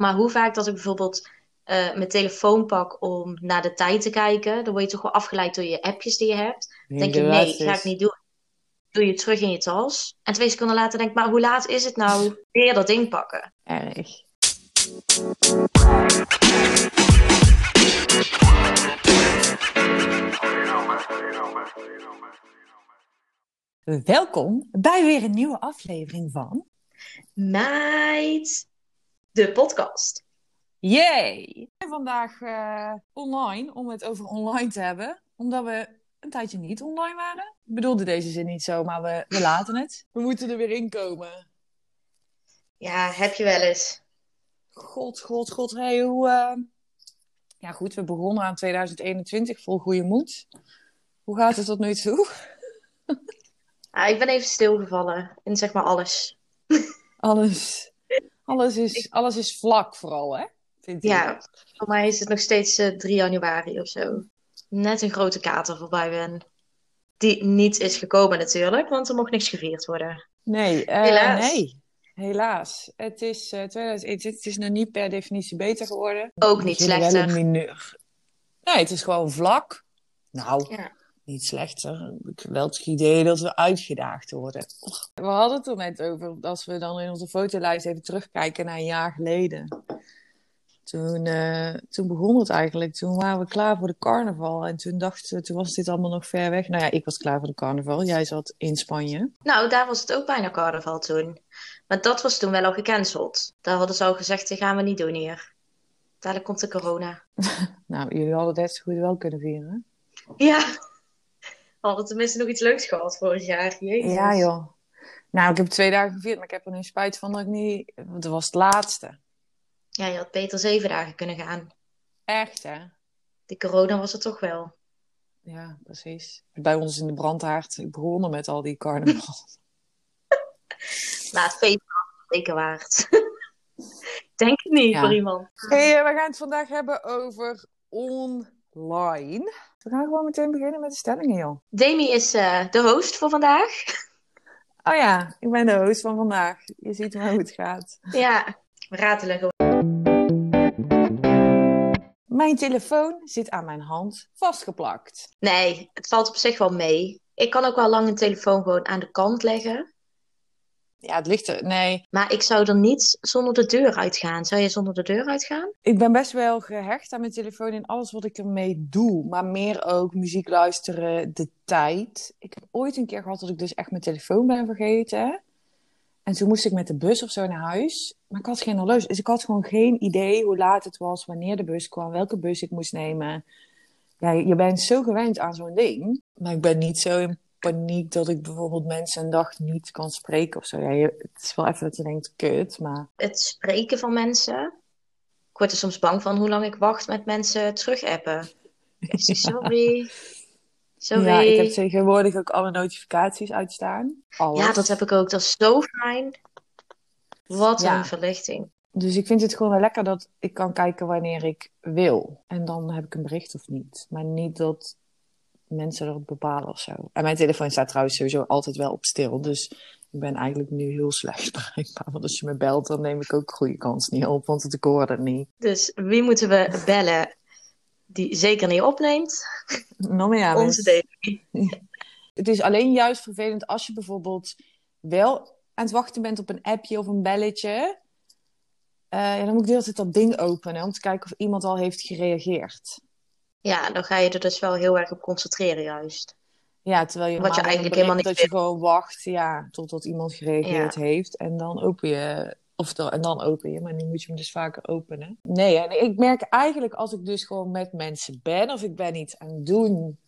Maar hoe vaak dat ik bijvoorbeeld eh, mijn telefoon pak om naar de tijd te kijken, dan word je toch wel afgeleid door je appjes die je hebt. Dan denk je, nee, ga ik niet doen. Doe je terug in je tas. En twee seconden later denk ik, maar hoe laat is het nou? Weer dat ding pakken. Erg. Welkom bij weer een nieuwe aflevering van Meid, de podcast. Yay! Vandaag uh, online, om het over online te hebben, omdat we een tijdje niet online waren. Ik bedoelde deze zin niet zo, maar we, we laten het. We moeten er weer in komen. Ja, heb je wel eens. God, god, god. Hey, hoe... Uh... Ja goed, we begonnen aan 2021 vol goede moed. Hoe gaat het tot nu toe? Ja, ik ben even stilgevallen in zeg maar alles. Alles, alles, is, alles is vlak vooral, hè? Vind ja, voor mij is het nog steeds uh, eh, 3 januari of zo. Net een grote kater voorbij ben. Die niet is gekomen natuurlijk, want er mocht niks gevierd worden. Nee, uh, helaas. Nee. Helaas. Het is uh, eh, 2021, het is nog niet per definitie beter geworden. Ook niet slechter. Nee, het is gewoon vlak. Nou, ja niet slechter. Ik heb wel het idee dat we uitgedaagd worden. We hadden het er net over, als we dan in onze fotolijst even terugkijken naar een jaar geleden. Toen, uh, toen begon het eigenlijk. Toen waren we klaar voor de carnaval. En toen dachten we, toen was dit allemaal nog ver weg. Nou ja, ik was klaar voor de carnaval. Jij zat in Spanje. Nou, daar was het ook bijna carnaval toen. Maar dat was toen wel al gecanceld. Daar hadden ze al gezegd, dat gaan we niet doen hier. Dadelijk komt de corona. nou, jullie hadden het zo goed wel kunnen vieren. Ja, hadden tenminste nog iets leuks gehad vorig jaar. Jezus. Ja, joh. Nou, ik heb twee dagen gevierd, maar ik heb er nu spijt van dat ik niet... Want het was het laatste. Ja, je had beter zeven dagen kunnen gaan. Echt, hè? De corona was er toch wel. Ja, precies. Bij ons in de brandhaard begonnen met al die carnaval. nou, het feest was zeker waard. Denk ik niet voor iemand. Hey, eh, we gaan het vandaag hebben over online. We gaan gewoon meteen beginnen met de stellingen, joh. Demi is uh, de host voor vandaag. Oh ja, ik ben de host van vandaag. Je ziet hoe het gaat. Ja, we ratelen gewoon. Mijn telefoon zit aan mijn hand vastgeplakt. Nee, het valt op zich wel mee. Ik kan ook wel lang een telefoon gewoon aan de kant leggen. Ja, het ligt er. Nee. Maar ik zou er niet zonder de deur uitgaan. Zou je zonder de deur uitgaan? Ik ben best wel gehecht aan mijn telefoon in alles wat ik ermee doe. Maar meer ook muziek luisteren, de tijd. Ik heb ooit een keer gehad dat ik dus echt mijn telefoon ben vergeten. En toen moest ik met de bus of zo naar huis. Maar ik had geen horloge. Dus ik had gewoon geen idee hoe laat het was, wanneer de bus kwam, welke bus ik moest nemen. Ja, je bent zo gewend aan zo'n ding. Maar ik ben niet zo in paniek dat ik bijvoorbeeld mensen een dag niet kan spreken of zo. Ja, het is wel even dat je denkt, kut, maar... Het spreken van mensen... Ik word er soms bang van hoe lang ik wacht met mensen terug appen. sorry. Sorry. Ja, ik heb tegenwoordig ook alle notificaties uitstaan. Ja, dat heb ik ook. Dat is zo fijn. Wat een verlichting. Dus ik vind het gewoon wel lekker dat ik kan kijken wanneer ik wil. En dan heb ik een bericht of niet. Maar niet dat mensen erop bepalen of zo. En mijn telefoon staat trouwens sowieso altijd wel op stil. Dus ik ben eigenlijk nu heel slecht bereikbaar. Want als je me belt, dan neem ik ook goede kans niet op. Want ik hoor het niet. Dus wie moeten we bellen die zeker niet opneemt? Onze Davy. Het is alleen juist vervelend als je bijvoorbeeld wel aan het wachten bent op een appje of een belletje. Uh, ja, dan moet ik de hele tijd dat ding openen om te kijken of iemand al heeft gereageerd. Ja, dan ga je er dus wel heel erg op concentreren juist. Ja, terwijl je, Wat je eigenlijk helemaal niet dat je gewoon wacht ja, totdat iemand gereageerd heeft en dan open je of dan, en dan open je, maar nu moet je hem dus vaker openen. Nee, en ik merk eigenlijk als ik dus gewoon met mensen ben of ik ben iets aan het doen,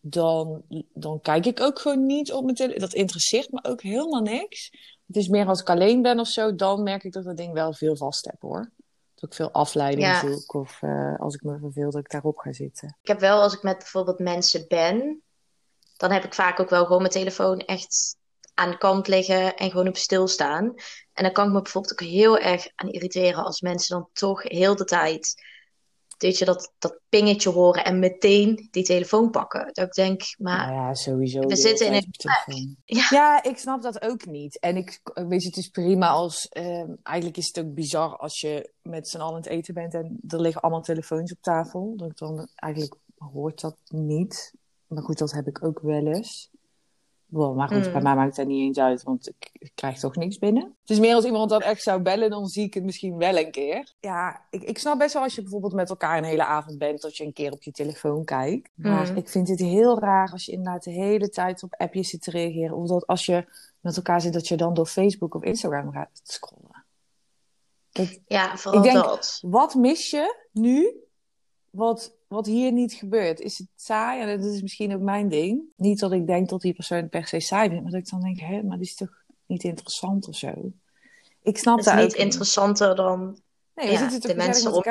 dan, dan kijk ik ook gewoon niet op mijn telefoon. Dat interesseert me ook helemaal niks. Het is meer als ik alleen ben of zo, dan merk ik dat dat ding wel veel vast heb hoor dat ik veel afleiding ja. zoek. Of uh, als ik me verveel, dat ik daarop ga zitten. Ik heb wel, als ik met bijvoorbeeld mensen ben, dan heb ik vaak ook wel gewoon mijn telefoon echt aan de kant liggen en gewoon op stilstaan. En dan kan ik me bijvoorbeeld ook heel erg aan irriteren als mensen dan toch heel de tijd weet je, dat, dat pingetje horen en meteen die telefoon pakken. Dat ik denk, maar... Nou ja, sowieso. We zitten in een... Ja. ja, ik snap dat ook niet. En ik weet je, het is prima als... Uh, eigenlijk is het ook bizar als je met z'n allen aan het eten bent en er liggen allemaal telefoons op tafel. Dat dan eigenlijk hoort dat niet. Maar goed, dat heb ik ook wel eens. Wow, maar goed, bij mm. mij maakt het niet eens uit, want ik, ik, krijg toch niks binnen. Het is meer als iemand dan echt zou bellen, dan zie ik het misschien wel een keer. Ja, ik, ik snap best wel als je bijvoorbeeld met elkaar een hele avond bent, dat je een keer op je telefoon kijkt. Maar mm. ik vind het heel raar als je inderdaad de hele tijd op appjes zit te reageren. Of dat als je met elkaar zit, dat je dan door Facebook of Instagram gaat scrollen. ja, vooral ik denk, dat. Wat mis je nu wat, wat hier niet gebeurt. Is het saai? En dat is misschien ook mijn ding. Niet dat ik denk dat die persoon per se saai vindt, maar dat ik dan denk, hé, maar die is toch niet interessant of zo. Ik snap dat. Het is niet interessanter dan nee, ja, zitten de mensen om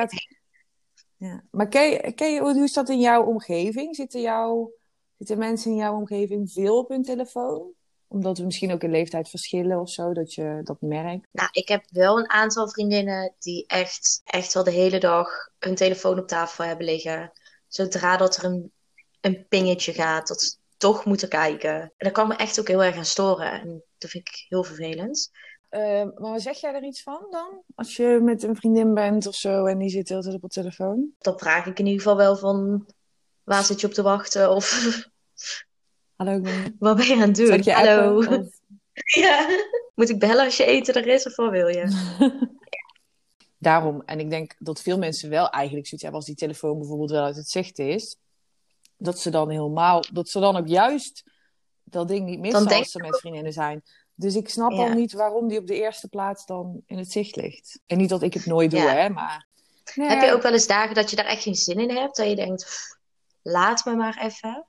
ja. Maar ken je, ken je, hoe is dat in jouw omgeving? Zitten, jou, zitten mensen in jouw omgeving veel op hun telefoon? Omdat we misschien ook in leeftijd verschillen of zo, dat je dat merkt? Nou, ik heb wel een aantal vriendinnen die echt, echt wel de hele dag hun telefoon op tafel hebben liggen. Zodra dat er een, een pingetje gaat, dat ze toch moeten kijken. En dat kan me echt ook heel erg aan storen. En dat vind ik heel vervelend. Uh, maar zeg jij er iets van dan? Als je met een vriendin bent of zo en die zit de hele tijd op de telefoon? Dan vraag ik in ieder geval wel van... Waar zit je op te wachten? Of Hallo. Wat ben je aan het doen? Hallo. Ja. Moet ik bellen als je eten er is of wat wil je? Daarom, en ik denk dat veel mensen wel eigenlijk zoiets hebben als die telefoon bijvoorbeeld wel uit het zicht is. Dat ze dan helemaal, dat ze dan ook juist dat ding niet missen als ze met vriendinnen zijn. Dus ik snap al niet waarom die op de eerste plaats dan in het zicht ligt. En niet dat ik het nooit doe, hè, maar... Heb je ook wel eens dagen dat je daar echt geen zin in hebt? Dat je denkt, laat me maar even.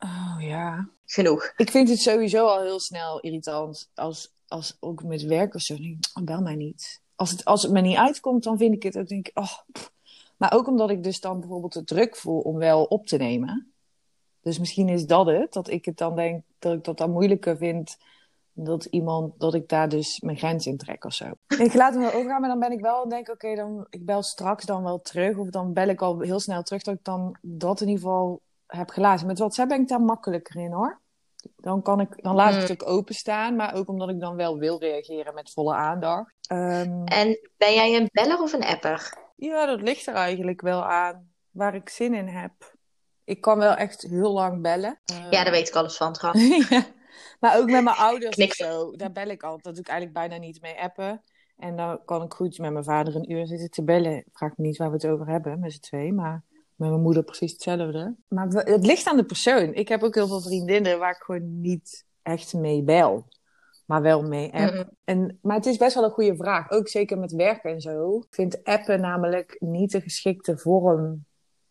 Oh ja. Genoeg. Ik vind het sowieso al heel snel irritant. Als, als ook met werk of zo. Ik, oh, bel mij niet. Als het, als het me niet uitkomt, dan vind ik het ook. Denk ik, oh. Maar ook omdat ik dus dan bijvoorbeeld de druk voel om wel op te nemen. Dus misschien is dat het. Dat ik het dan denk dat ik dat dan moeilijker vind. Dat iemand, dat ik daar dus mijn grens in trek of zo. ik laat hem wel overgaan, maar dan ben ik wel, denk ik, oké, dan ik bel straks dan wel terug. Of dan bel ik al heel snel terug dat ik dan dat in ieder geval heb gelaten. Met WhatsApp ben ik daar makkelijker in hoor. Dan, kan ik, dan laat ik het ook openstaan, maar ook omdat ik dan wel wil reageren met volle aandacht. Ehm, en ben jij een beller of een apper? Ja, dat ligt er eigenlijk wel aan waar ik zin in heb. Ik kan wel echt heel lang bellen. ja, daar weet ik alles van trouwens. ja. Maar ook met mijn ouders of zo. Daar bel ik altijd. Dat doe ik eigenlijk bijna niet mee appen. En dan kan ik goed met mijn vader een uur zitten te bellen. Vraag me niet waar we het over hebben met z'n twee. Maar met mijn moeder precies hetzelfde. Maar het ligt aan de persoon. Ik heb ook heel veel vriendinnen waar ik gewoon niet echt mee bel. Maar wel mee app. en, maar het is best wel een goede vraag. Ook zeker met werken en zo. Ik vind appen namelijk niet de geschikte vorm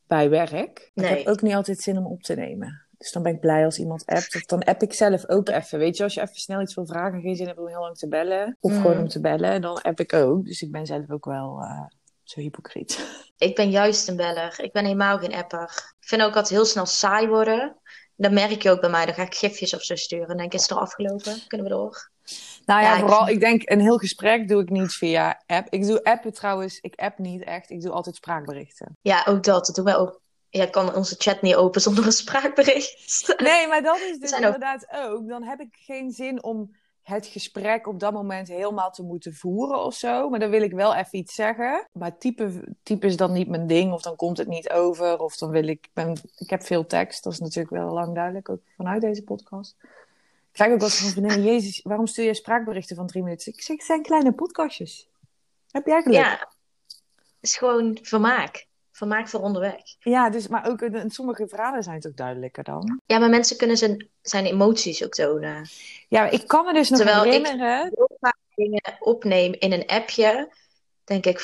bij werk. Ik heb ook niet altijd zin om op te nemen. Dus dan ben ik blij als iemand appt. Of dan app ik zelf ook even. Weet je, als je even snel iets wil vragen en geen zin hebt om heel lang te bellen. Of gewoon om te bellen, dan app ik ook. Dus ik ben zelf ook wel uh, zo hypocriet. Ik ben juist een beller. Ik ben helemaal geen apper. Ik vind ook dat het heel snel saai worden. Dat merk je ook bij mij. Dan ga ik gifjes of zo sturen. En denk, is het er afgelopen? Kunnen we door? Nou ja, vooral, ik... denk, een heel gesprek doe ik niet via app. Ik doe appen trouwens, ik app niet echt. Ik doe altijd spraakberichten. Ja, ook dat. Dat doen wij ook. Ja, ik kan onze chat niet open zonder een spraakbericht. Nee, maar dat is dus inderdaad ook. Dan heb ik geen zin om het gesprek op dat moment helemaal te moeten voeren of zo. Maar dan wil ik wel even iets zeggen. Maar type, type is dan niet mijn ding, of dan komt het niet over, of dan wil ik. Ben, ik heb veel tekst, dat is natuurlijk wel lang duidelijk, ook vanuit deze podcast. Ik krijg ook wel van vriendinnen, Jezus, waarom stuur je spraakberichten van drie minuten? Ik zeg, het zijn kleine podcastjes. Heb jij geluk? Ja, is gewoon vermaak vermaak voor onderweg. Ja, dus, maar ook in sommige verhalen zijn het ook duidelijker dan. Ja, maar mensen kunnen zijn, zijn emoties ook tonen. Ja, ik kan me dus nog Terwijl herinneren... ik heel vaak dingen opneem in een appje, denk ik...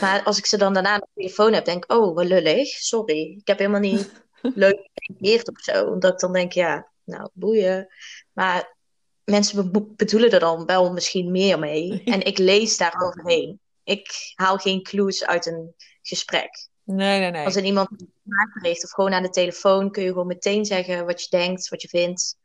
Maar als ik ze dan daarna op de telefoon heb, denk ik... Oh, wat lullig, sorry. Ik heb helemaal niet leuk gereageerd of zo. Omdat ik dan denk, ja, nou, boeien. Maar mensen bedoelen er dan wel misschien meer mee. En ik lees daar overheen. Ik haal geen clues uit een gesprek. Nee, nee, nee. Als er iemand een bericht of gewoon aan de telefoon kun je gewoon meteen zeggen wat je denkt, wat je vindt.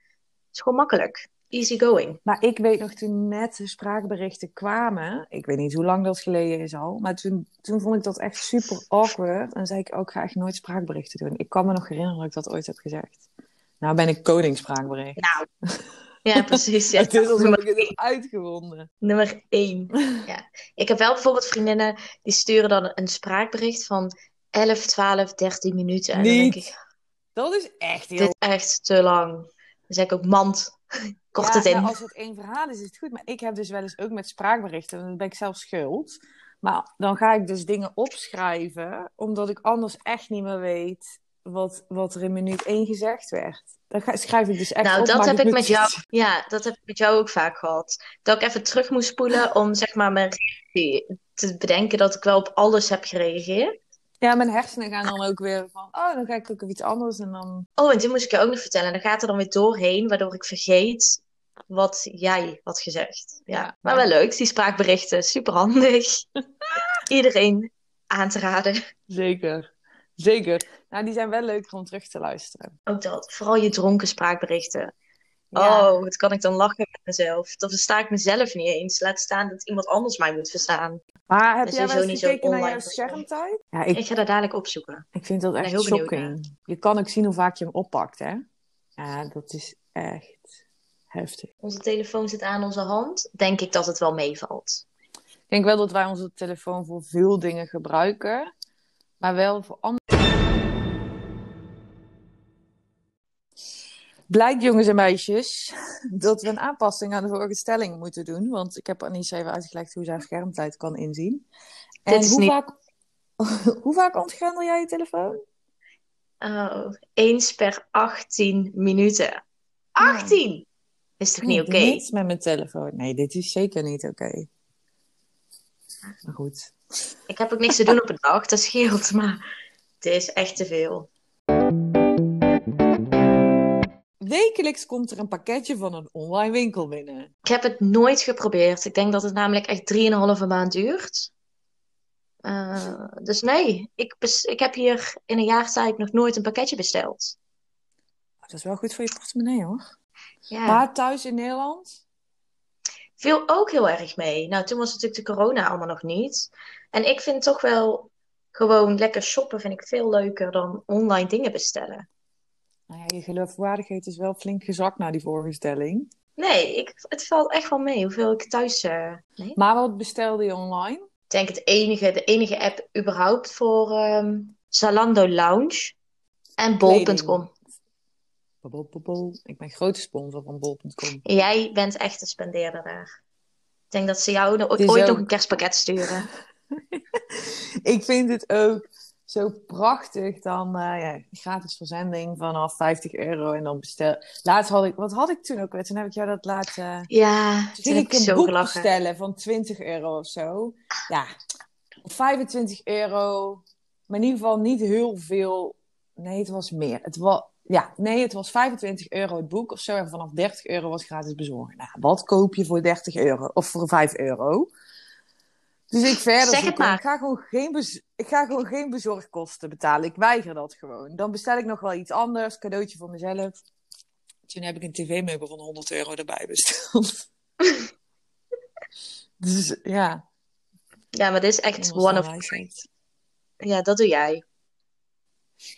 Het is gewoon makkelijk. easy going. Maar ik weet nog toen net de spraakberichten kwamen. Ik weet niet hoe lang dat geleden is al. Maar toen, toen vond ik dat echt super awkward. En zei ik ook, ga echt nooit spraakberichten doen. Ik kan me nog herinneren dat ik dat ooit heb gezegd. Nou ben ik koning spraakbericht. Nou, ja precies. Ja. het is alsof ik het heb uitgewonden. Nummer één. ja. Ik heb wel bijvoorbeeld vriendinnen die sturen dan een spraakbericht van 11, 12, 13 minuten. En Niet. dan denk ik, Dat is echt heel... dit is echt te lang. Dan zeg ik ook, mand, kort het in. nou, als het één verhaal is, is het goed. Maar ik heb dus wel eens ook met spraakberichten, dan ben ik zelf schuld. Maar dan ga ik dus dingen opschrijven, omdat ik anders echt niet meer weet wat, wat er in minuut 1 gezegd werd. Dan ga, schrijf ik dus echt Nou, op. dat heb ik met jou, ja, dat heb ik met jou ook vaak gehad. Dat ik even terug moest spoelen om zeg maar mijn reactie te bedenken dat ik wel op alles heb gereageerd. Ja, mijn hersenen gaan dan ook weer van, oh, dan ga ik ook op iets anders en dan... Oh, en dit moest ik je ook nog vertellen. Dan gaat er dan weer doorheen, waardoor ik vergeet wat jij had gezegd. Ja, Ja. maar wel leuk, die spraakberichten. Super handig. Iedereen aan te raden. Zeker. Zeker. Nou, die zijn wel leuker om terug te luisteren. Ook dat. Vooral je dronken spraakberichten. Ja. Oh, wat kan ik dan lachen met mezelf. Dan versta ik mezelf niet eens. Laat staan dat iemand anders mij moet verstaan. Maar heb jij wel eens gekeken naar jouw schermtijd? Ja, ik, Ik ga dat dadelijk opzoeken. ik vind dat echt heel shocking. Je kan ook zien hoe vaak je hem oppakt, hè? Ja, dat is echt heftig. Onze telefoon zit aan onze hand. Denk ik dat het wel meevalt. Ik denk wel dat wij onze telefoon voor veel dingen gebruiken, maar wel voor andere. Blijkt, jongens en meisjes, dat we een aanpassing aan de vorige stelling moeten doen. Want ik heb Anies even uitgelegd hoe zij schermtijd kan inzien. En Dit is hoe, niet- vaak, hoe vaak ontgrendel jij je telefoon? Oh, eens per 18 minuten. 18! Is toch niet Ik oké? doe niets met mijn telefoon. Nee, dit is zeker niet oké. Maar goed. Ik heb ook niks te doen op een dag, dat scheelt. Maar het is echt te veel. Wekelijks komt er een pakketje van een online winkel binnen. Ik heb het nooit geprobeerd. Ik denk dat het namelijk echt 3,5 maand duurt. Eh, dus nee, ik, ik heb hier in een jaar tijd nog nooit een pakketje besteld. Dat is wel goed voor je portemonnee hoor. Ja. Maar thuis in Nederland? viel ook heel erg mee. Nou, toen was natuurlijk de corona allemaal nog niet. En ik vind toch wel gewoon lekker shoppen vind ik veel leuker dan online dingen bestellen. Nou ja, je geloofwaardigheid is wel flink gezakt na die vorige stelling. Nee, ik, het valt echt wel mee hoeveel ik thuis... eh, nee. Maar wat bestelde je online? Ik denk het enige, de enige app überhaupt voor ehm, Zalando Lounge en bol.com. Bol, bol, bol. Ik ben grote sponsor van bol.com. Jij bent echt een spendeerder daar. Ik denk dat ze jou no- Het is ooit ook- nog een kerstpakket sturen. Ik vind het ook zo prachtig dan eh, ja, gratis verzending vanaf 50 euro en dan bestel. Laatst had ik, wat had ik toen ook weer? Toen heb ik jou dat laten. Ja, Toen ik een zo boek gelachen. bestellen van 20 euro of zo. Ja, 25 euro. Maar in ieder geval niet heel veel. Nee, het was meer. Het was, ja, nee, het was 25 euro het boek of zo. En vanaf 30 euro was gratis bezorgen. Nou, wat koop je voor 30 euro? Of voor 5 euro? Dus ik verder Zeg het maar. Ik ga, gewoon geen bez- ik ga gewoon geen bezorgkosten betalen. Ik weiger dat gewoon. Dan bestel ik nog wel iets anders. Cadeautje voor mezelf. Toen heb ik een tv-meubel van 100 euro erbij besteld. dus ja. Ja, maar dit is echt one of... wijsheid. Ja, dat doe jij.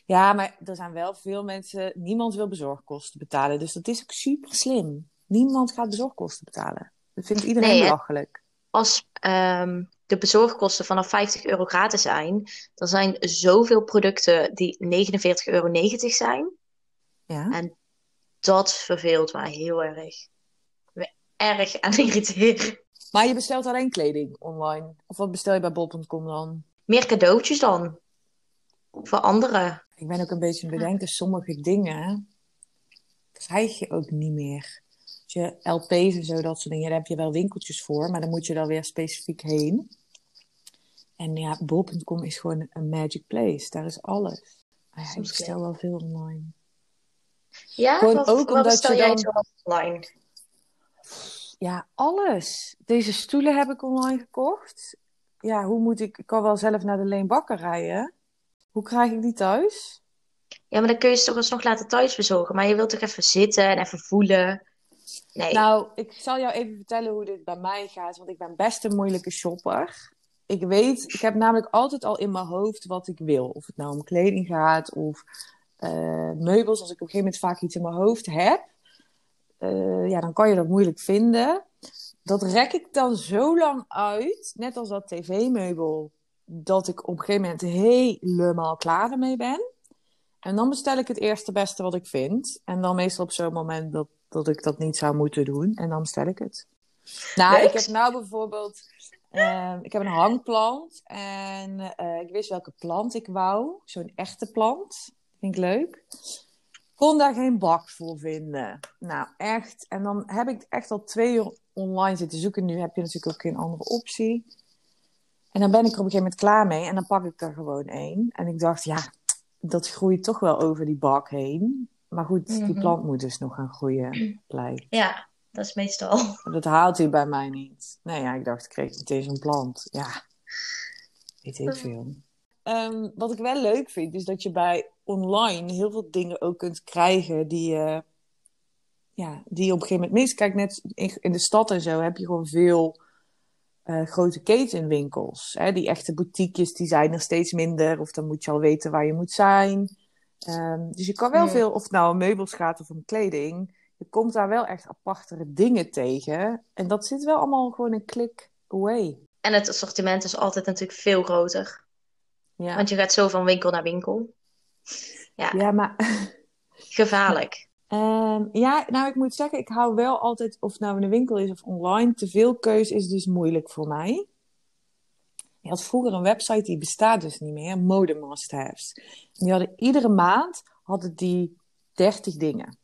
Ja, maar er zijn wel veel mensen. Niemand wil bezorgkosten betalen. Dus dat is ook super slim. Niemand gaat bezorgkosten betalen. Dat vindt iedereen Nee, belachelijk. Als ehm, de bezorgkosten vanaf 50 euro gratis zijn, dan zijn zoveel producten die 49,90 euro zijn. Ja. En dat verveelt mij heel erg. Ik ben erg aan het irriteren. Maar je bestelt alleen kleding online. Of wat bestel je bij bol.com dan? Meer cadeautjes dan. Voor anderen. Ik ben ook een beetje aan het bedenken, sommige dingen krijg je ook niet meer. Je LP's en zo, dat soort dingen, daar heb je wel winkeltjes voor, maar dan moet je dan weer specifiek heen. En ja, bol.com is gewoon een magic place. Daar is alles. Ja, ik bestel wel veel online. Ja, Gewoon wat, ook wat omdat je jij dan- online? Ja, alles. Deze stoelen heb ik online gekocht. Ja, hoe moet ik... Ik kan wel zelf naar de Leen Bakker rijden. Hoe krijg ik die thuis? Ja, maar dan kun je ze toch alsnog laten thuis bezorgen. Maar je wilt toch even zitten en even voelen. Nee. Nou, ik zal jou even vertellen hoe dit bij mij gaat, want ik ben best een moeilijke shopper. Ik weet, ik heb namelijk altijd al in mijn hoofd wat ik wil. Of het nou om kleding gaat of uh, meubels. Als ik op een gegeven moment vaak iets in mijn hoofd heb, uh, ja, dan kan je dat moeilijk vinden. Dat rek ik dan zo lang uit, net als dat tv-meubel, dat ik op een gegeven moment helemaal klaar ermee ben. En dan bestel ik het eerste beste wat ik vind. En dan meestal op zo'n moment dat, dat ik dat niet zou moeten doen. En dan bestel ik het. Nou, ik heb nou bijvoorbeeld... Uh, ik heb een hangplant. En uh, ik wist welke plant ik wou. Zo'n echte plant. Vind ik leuk. Kon daar geen bak voor vinden. Nou, echt. En dan heb ik echt al twee uur online zitten zoeken. Nu heb je natuurlijk ook geen andere optie. En dan ben ik er op een gegeven moment klaar mee. En dan pak ik er gewoon één. En ik dacht, ja, dat groeit toch wel over die bak heen. Maar goed, die Mhm. plant moet dus nog gaan groeien, blijkt. Ja, dat is meestal. Dat haalt hij bij mij niet. Nee, ja, ik dacht, ik kreeg meteen zo'n plant. Ja, weet ik veel. Ehm, wat ik wel leuk vind, is dat je bij online heel veel dingen ook kunt krijgen die je, ja, die je op een gegeven moment mist. Kijk, net in, in de stad en zo heb je gewoon veel eh, grote ketenwinkels. Hè? Die echte boutiquejes, die zijn er steeds minder. Of dan moet je al weten waar je moet zijn. Ehm, dus je kan wel veel, of het nou om meubels gaat of om kleding, je komt daar wel echt apartere dingen tegen. En dat zit wel allemaal gewoon een klik away. En het assortiment is altijd natuurlijk veel groter. Ja, Want je gaat zo van winkel naar winkel. Ja, ja maar gevaarlijk. Ehm, ja, nou, ik moet zeggen, ik hou wel altijd, of het nou in de winkel is of online, te veel keus is dus moeilijk voor mij. Je had vroeger een website die bestaat dus niet meer, Mode Must Haves. En die hadden iedere maand hadden die 30 dingen.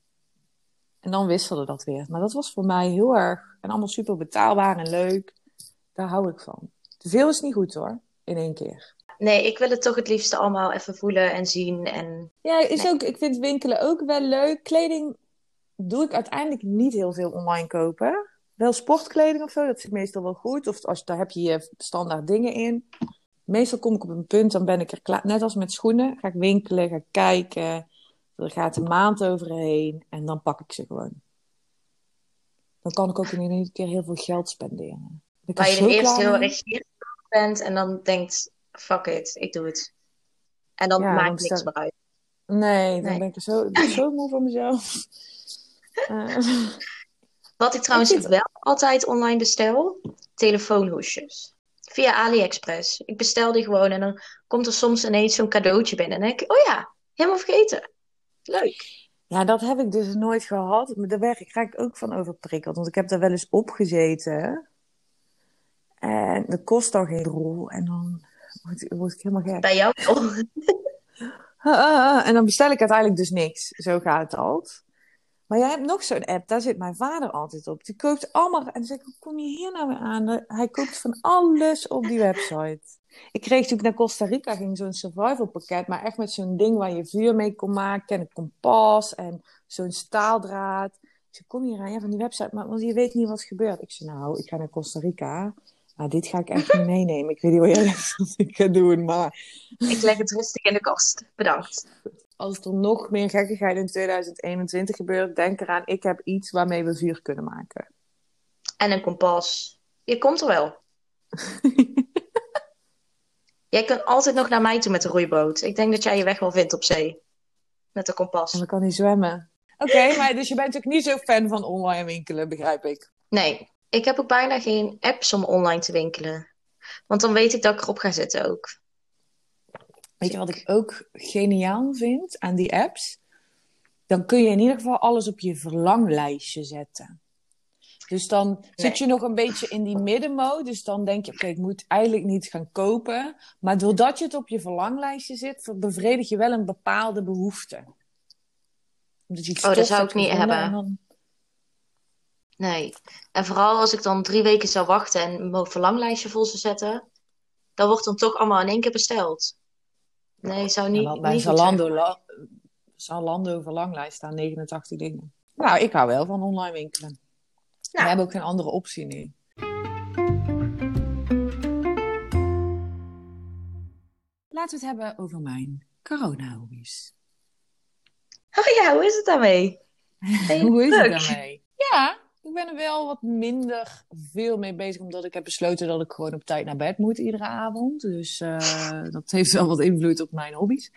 En dan wisselde dat weer. Maar dat was voor mij heel erg en allemaal super betaalbaar en leuk. Daar hou ik van. Te veel is niet goed hoor, in één keer. Nee, ik wil het toch het liefste allemaal even voelen en zien. En Ja, is Nee. ook, ik vind winkelen ook wel leuk. Kleding doe ik uiteindelijk niet heel veel online kopen. Wel sportkleding of zo, dat zit meestal wel goed. Of als, daar heb je je standaard dingen in. Meestal kom ik op een punt, dan ben ik er klaar. Net als met schoenen, ga ik winkelen, ga ik kijken. Er gaat een maand overheen en dan pak ik ze gewoon. Dan kan ik ook in één keer heel veel geld spenderen. Er waar je eerst heel erg bent en dan denkt, fuck it, ik doe het. En dan Ja, maakt dan niks meer uit. Nee, dan Nee. ben ik er zo, ik zo moe van mezelf. Eh, Wat ik trouwens Ik wel altijd online bestel, telefoonhoesjes. Via AliExpress. Ik bestel die gewoon en dan komt er soms ineens zo'n cadeautje binnen. En dan denk ik, oh ja, helemaal vergeten. Leuk. Ja, dat heb ik dus nooit gehad. Maar daar werd ik, raak ik ook van overprikkeld. Want ik heb daar wel eens op gezeten. En dat kost dan geen rol. En dan word, word ik helemaal gek. Bij jou. Ah, ah, ah. En dan bestel ik uiteindelijk dus niks. Zo gaat het altijd. Maar jij hebt nog zo'n app, daar zit mijn vader altijd op. Die koopt allemaal. En dan zeg ik, hoe kom je hier nou weer aan? Hij koopt van alles op die website. Ik kreeg toen ik naar Costa Rica ging zo'n survival pakket. Maar echt met zo'n ding waar je vuur mee kon maken. En een kompas en zo'n staaldraad. Ik zei, kom hier aan, ja, van die website. Maar want je weet niet wat er gebeurt. Ik zei, nou, ik ga naar Costa Rica. Maar dit ga ik echt niet meenemen. Ik weet niet wat jij wat ik ga doen, maar... Ik leg het rustig in de kast. Bedankt. Als er nog meer gekkigheid in 2021 gebeurt, denk eraan, ik heb iets waarmee we vuur kunnen maken. En een kompas. Je komt er wel. Jij kunt altijd nog naar mij toe met de roeiboot. Ik denk dat jij je weg wel vindt op zee. Met de kompas. En dan kan hij zwemmen. Oké, maar dus je bent ook niet zo fan van online winkelen, begrijp ik. Nee, ik heb ook bijna geen apps om online te winkelen. Want dan weet ik dat ik erop ga zitten ook. Weet je wat ik ook geniaal vind aan die apps? Dan kun je in ieder geval alles op je verlanglijstje zetten. Dus dan zit je nog een beetje in die middenmode. Dus dan denk je, oké, ik moet eigenlijk niet gaan kopen. Maar doordat je het op je verlanglijstje zit, bevredig je wel een bepaalde behoefte. Omdat je iets Oh, dat zou ik niet hebben. dan- Nee. En vooral als ik dan drie weken zou wachten en mijn verlanglijstje vol zou zetten, dan wordt dan toch allemaal in één keer besteld. Nee, zou niet, bij niet. Zalando, la- Zalando verlanglijst staan 89 dingen. Nou, ik hou wel van online winkelen. We Nou. hebben ook geen andere optie nu. Laten we het hebben over mijn corona-hobby's. Oh ja, hoe is het daarmee? Hoe is het daarmee? Ja, ben er wel wat minder veel mee bezig, omdat ik heb besloten dat ik gewoon op tijd naar bed moet iedere avond. Dus uh, dat heeft wel wat invloed op mijn hobby's.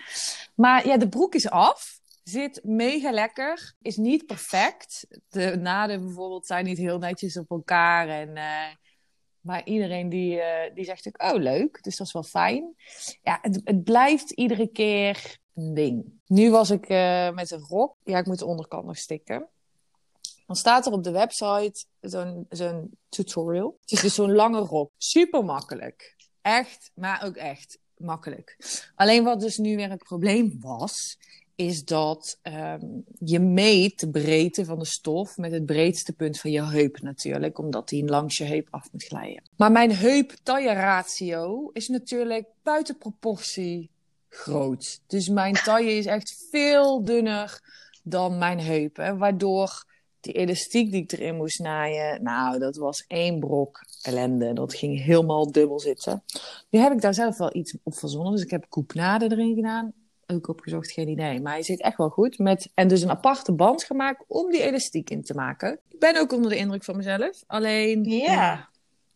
Maar ja, de broek is af. Zit mega lekker. Is niet perfect. De naden bijvoorbeeld zijn niet heel netjes op elkaar. En, uh, maar iedereen die, uh, die zegt ook, oh leuk. Dus dat is wel fijn. Ja, het, het blijft iedere keer een ding. Nu was ik met een rok. Ja, ik moet de onderkant nog stikken. Dan staat er op de website zo'n tutorial. Het is dus zo'n lange rok. Super makkelijk. Echt, maar ook echt makkelijk. Alleen wat dus nu weer het probleem was, is dat um, je meet de breedte van de stof met het breedste punt van je heup natuurlijk, omdat die langs je heup af moet glijden. Maar mijn heup-taille ratio is natuurlijk buiten proportie groot. Dus mijn taille is echt veel dunner dan mijn heupen, waardoor die elastiek die ik erin moest naaien, nou, dat was één brok ellende. Dat ging helemaal dubbel zitten. Nu heb ik daar zelf wel iets op verzonnen. Dus ik heb koepnade erin gedaan. Ook opgezocht, geen idee. Maar hij zit echt wel goed. Met, en dus een aparte band gemaakt om die elastiek in te maken. Ik ben ook onder de indruk van mezelf. Alleen, ja.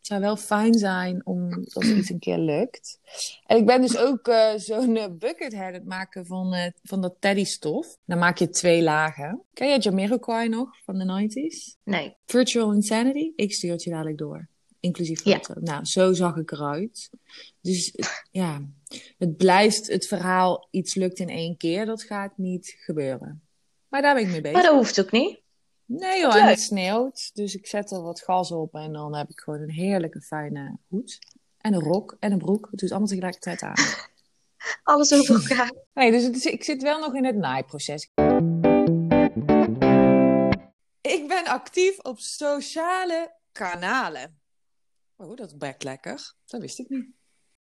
Het zou wel fijn zijn om als iets een keer lukt. En ik ben dus ook uh, zo'n uh, bucket head het maken van, uh, van dat teddystof. Dan maak je twee lagen. Ken je Jamiroquai nog van de 90s? Nee. Virtual Insanity? Ik stuur het je dadelijk door. Inclusief foto. Ja. Nou, zo zag ik eruit. Dus ja, het blijft het verhaal iets lukt in één keer. Dat gaat niet gebeuren. Maar daar ben ik mee bezig. Maar dat hoeft ook niet. Nee hoor, en het sneeuwt. Dus ik zet er wat gas op en dan heb ik gewoon een heerlijke fijne hoed. En een rok en een broek. Het doet allemaal tegelijkertijd aan. Alles over elkaar. Nee, dus is, ik zit wel nog in het naaiproces. Ik ben actief op sociale kanalen. Oh, dat werkt lekker. Dat wist ik niet.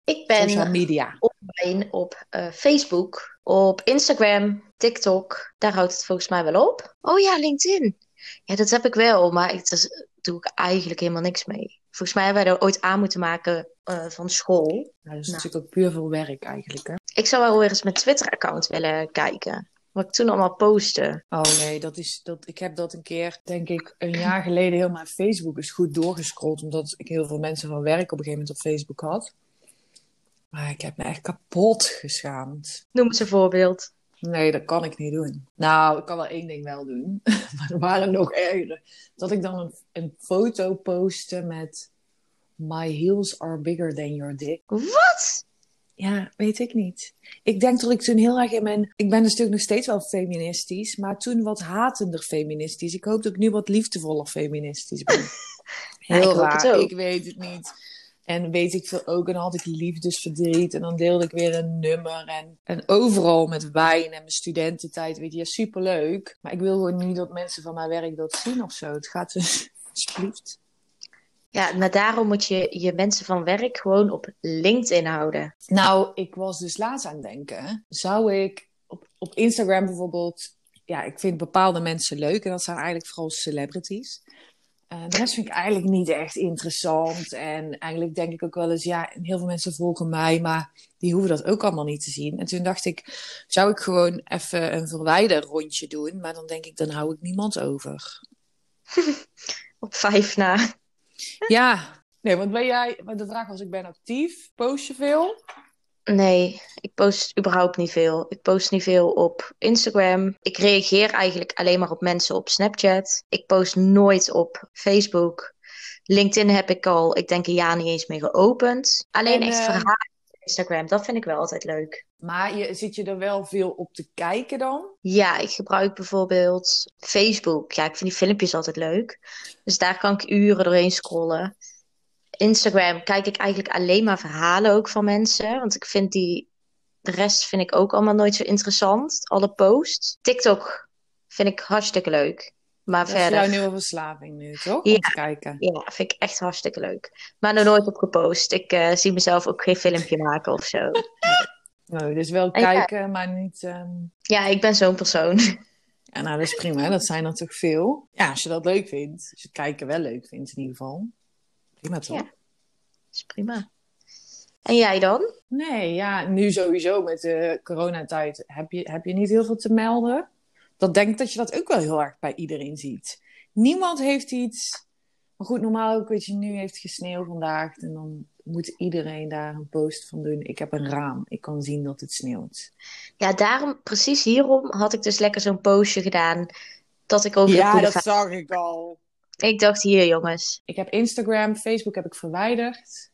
Ik ben Social media. online op uh, Facebook, op Instagram, TikTok. Daar houdt het volgens mij wel op. Oh ja, LinkedIn. Ja, dat heb ik wel, maar ik, daar doe ik eigenlijk helemaal niks mee. Volgens mij hebben wij er ooit aan moeten maken uh, van school. Ja, dat is nou. natuurlijk ook puur veel werk eigenlijk, hè? Ik zou wel weer eens mijn Twitter-account willen kijken. Wat ik toen allemaal postte. Oh nee, dat is, dat, ik heb dat een keer, denk ik, een jaar geleden heel mijn Facebook is goed doorgescrolld. Omdat ik heel veel mensen van werk op een gegeven moment op Facebook had. Maar ik heb me echt kapot geschaamd. Noem eens een voorbeeld. Nee, dat kan ik niet doen. Nou, ik kan wel één ding wel doen. maar er waren nog erger. Dat ik dan een, een foto postte met... My heels are bigger than your dick. Wat? Ja, weet ik niet. Ik denk dat ik toen heel erg in mijn... Ik ben natuurlijk nog steeds wel feministisch, maar toen wat hatender feministisch. Ik hoop dat ik nu wat liefdevoller feministisch ben. heel ja, ik raar, ik weet het niet. En weet ik veel ook. En dan had ik liefdesverdriet. En dan deelde ik weer een nummer. En, en overal met wijn en mijn studententijd. Weet je, ja, superleuk. Maar ik wil gewoon niet dat mensen van mijn werk dat zien of zo. Het gaat dus, alsjeblieft. Ja, maar daarom moet je je mensen van werk gewoon op LinkedIn houden. Nou, ik was dus laatst aan het denken. Zou ik op, op Instagram bijvoorbeeld... Ja, ik vind bepaalde mensen leuk. En dat zijn eigenlijk vooral celebrities. Uh, de rest vind ik eigenlijk niet echt interessant. En eigenlijk denk ik ook wel eens, ja, heel veel mensen volgen mij, maar die hoeven dat ook allemaal niet te zien. En toen dacht ik, zou ik gewoon even een verwijderrondje doen? Maar dan denk ik, dan hou ik niemand over. Op vijf na. ja, nee, want ben jij, de vraag was, ik ben actief, post je veel? Nee, ik post überhaupt niet veel. Ik post niet veel op Instagram. Ik reageer eigenlijk alleen maar op mensen op Snapchat. Ik post nooit op Facebook. LinkedIn heb ik al, ik denk een jaar niet eens meer geopend. Alleen en, echt uh... verhalen op Instagram, dat vind ik wel altijd leuk. Maar je, zit je er wel veel op te kijken dan? Ja, ik gebruik bijvoorbeeld Facebook. Ja, ik vind die filmpjes altijd leuk. Dus daar kan ik uren doorheen scrollen. Instagram kijk ik eigenlijk alleen maar verhalen ook van mensen. Want ik vind die. De rest vind ik ook allemaal nooit zo interessant. Alle posts. TikTok vind ik hartstikke leuk. Maar dat verder. is jouw nieuwe verslaving nu, toch? Ja, Om te kijken. Ja, vind ik echt hartstikke leuk. Maar nog nooit op gepost. Ik uh, zie mezelf ook geen filmpje maken of zo. Nee, dus wel kijken, maar niet. Um... Ja, ik ben zo'n persoon. Ja, nou, dat is prima. Dat zijn er toch veel. Ja, als je dat leuk vindt. Als je het kijken wel leuk vindt, in ieder geval. Prima toch? Ja, is prima. En jij dan? Nee, ja, nu sowieso met de coronatijd heb je, heb je niet heel veel te melden. Dat denk ik dat je dat ook wel heel erg bij iedereen ziet. Niemand heeft iets. Maar goed, normaal ook, weet je, nu heeft het gesneeuwd vandaag. En dan moet iedereen daar een post van doen. Ik heb een raam. Ik kan zien dat het sneeuwt. Ja, daarom, precies hierom had ik dus lekker zo'n postje gedaan. Dat ik over Ja, dat zag ik al. Ik dacht, hier jongens. Ik heb Instagram, Facebook heb ik verwijderd.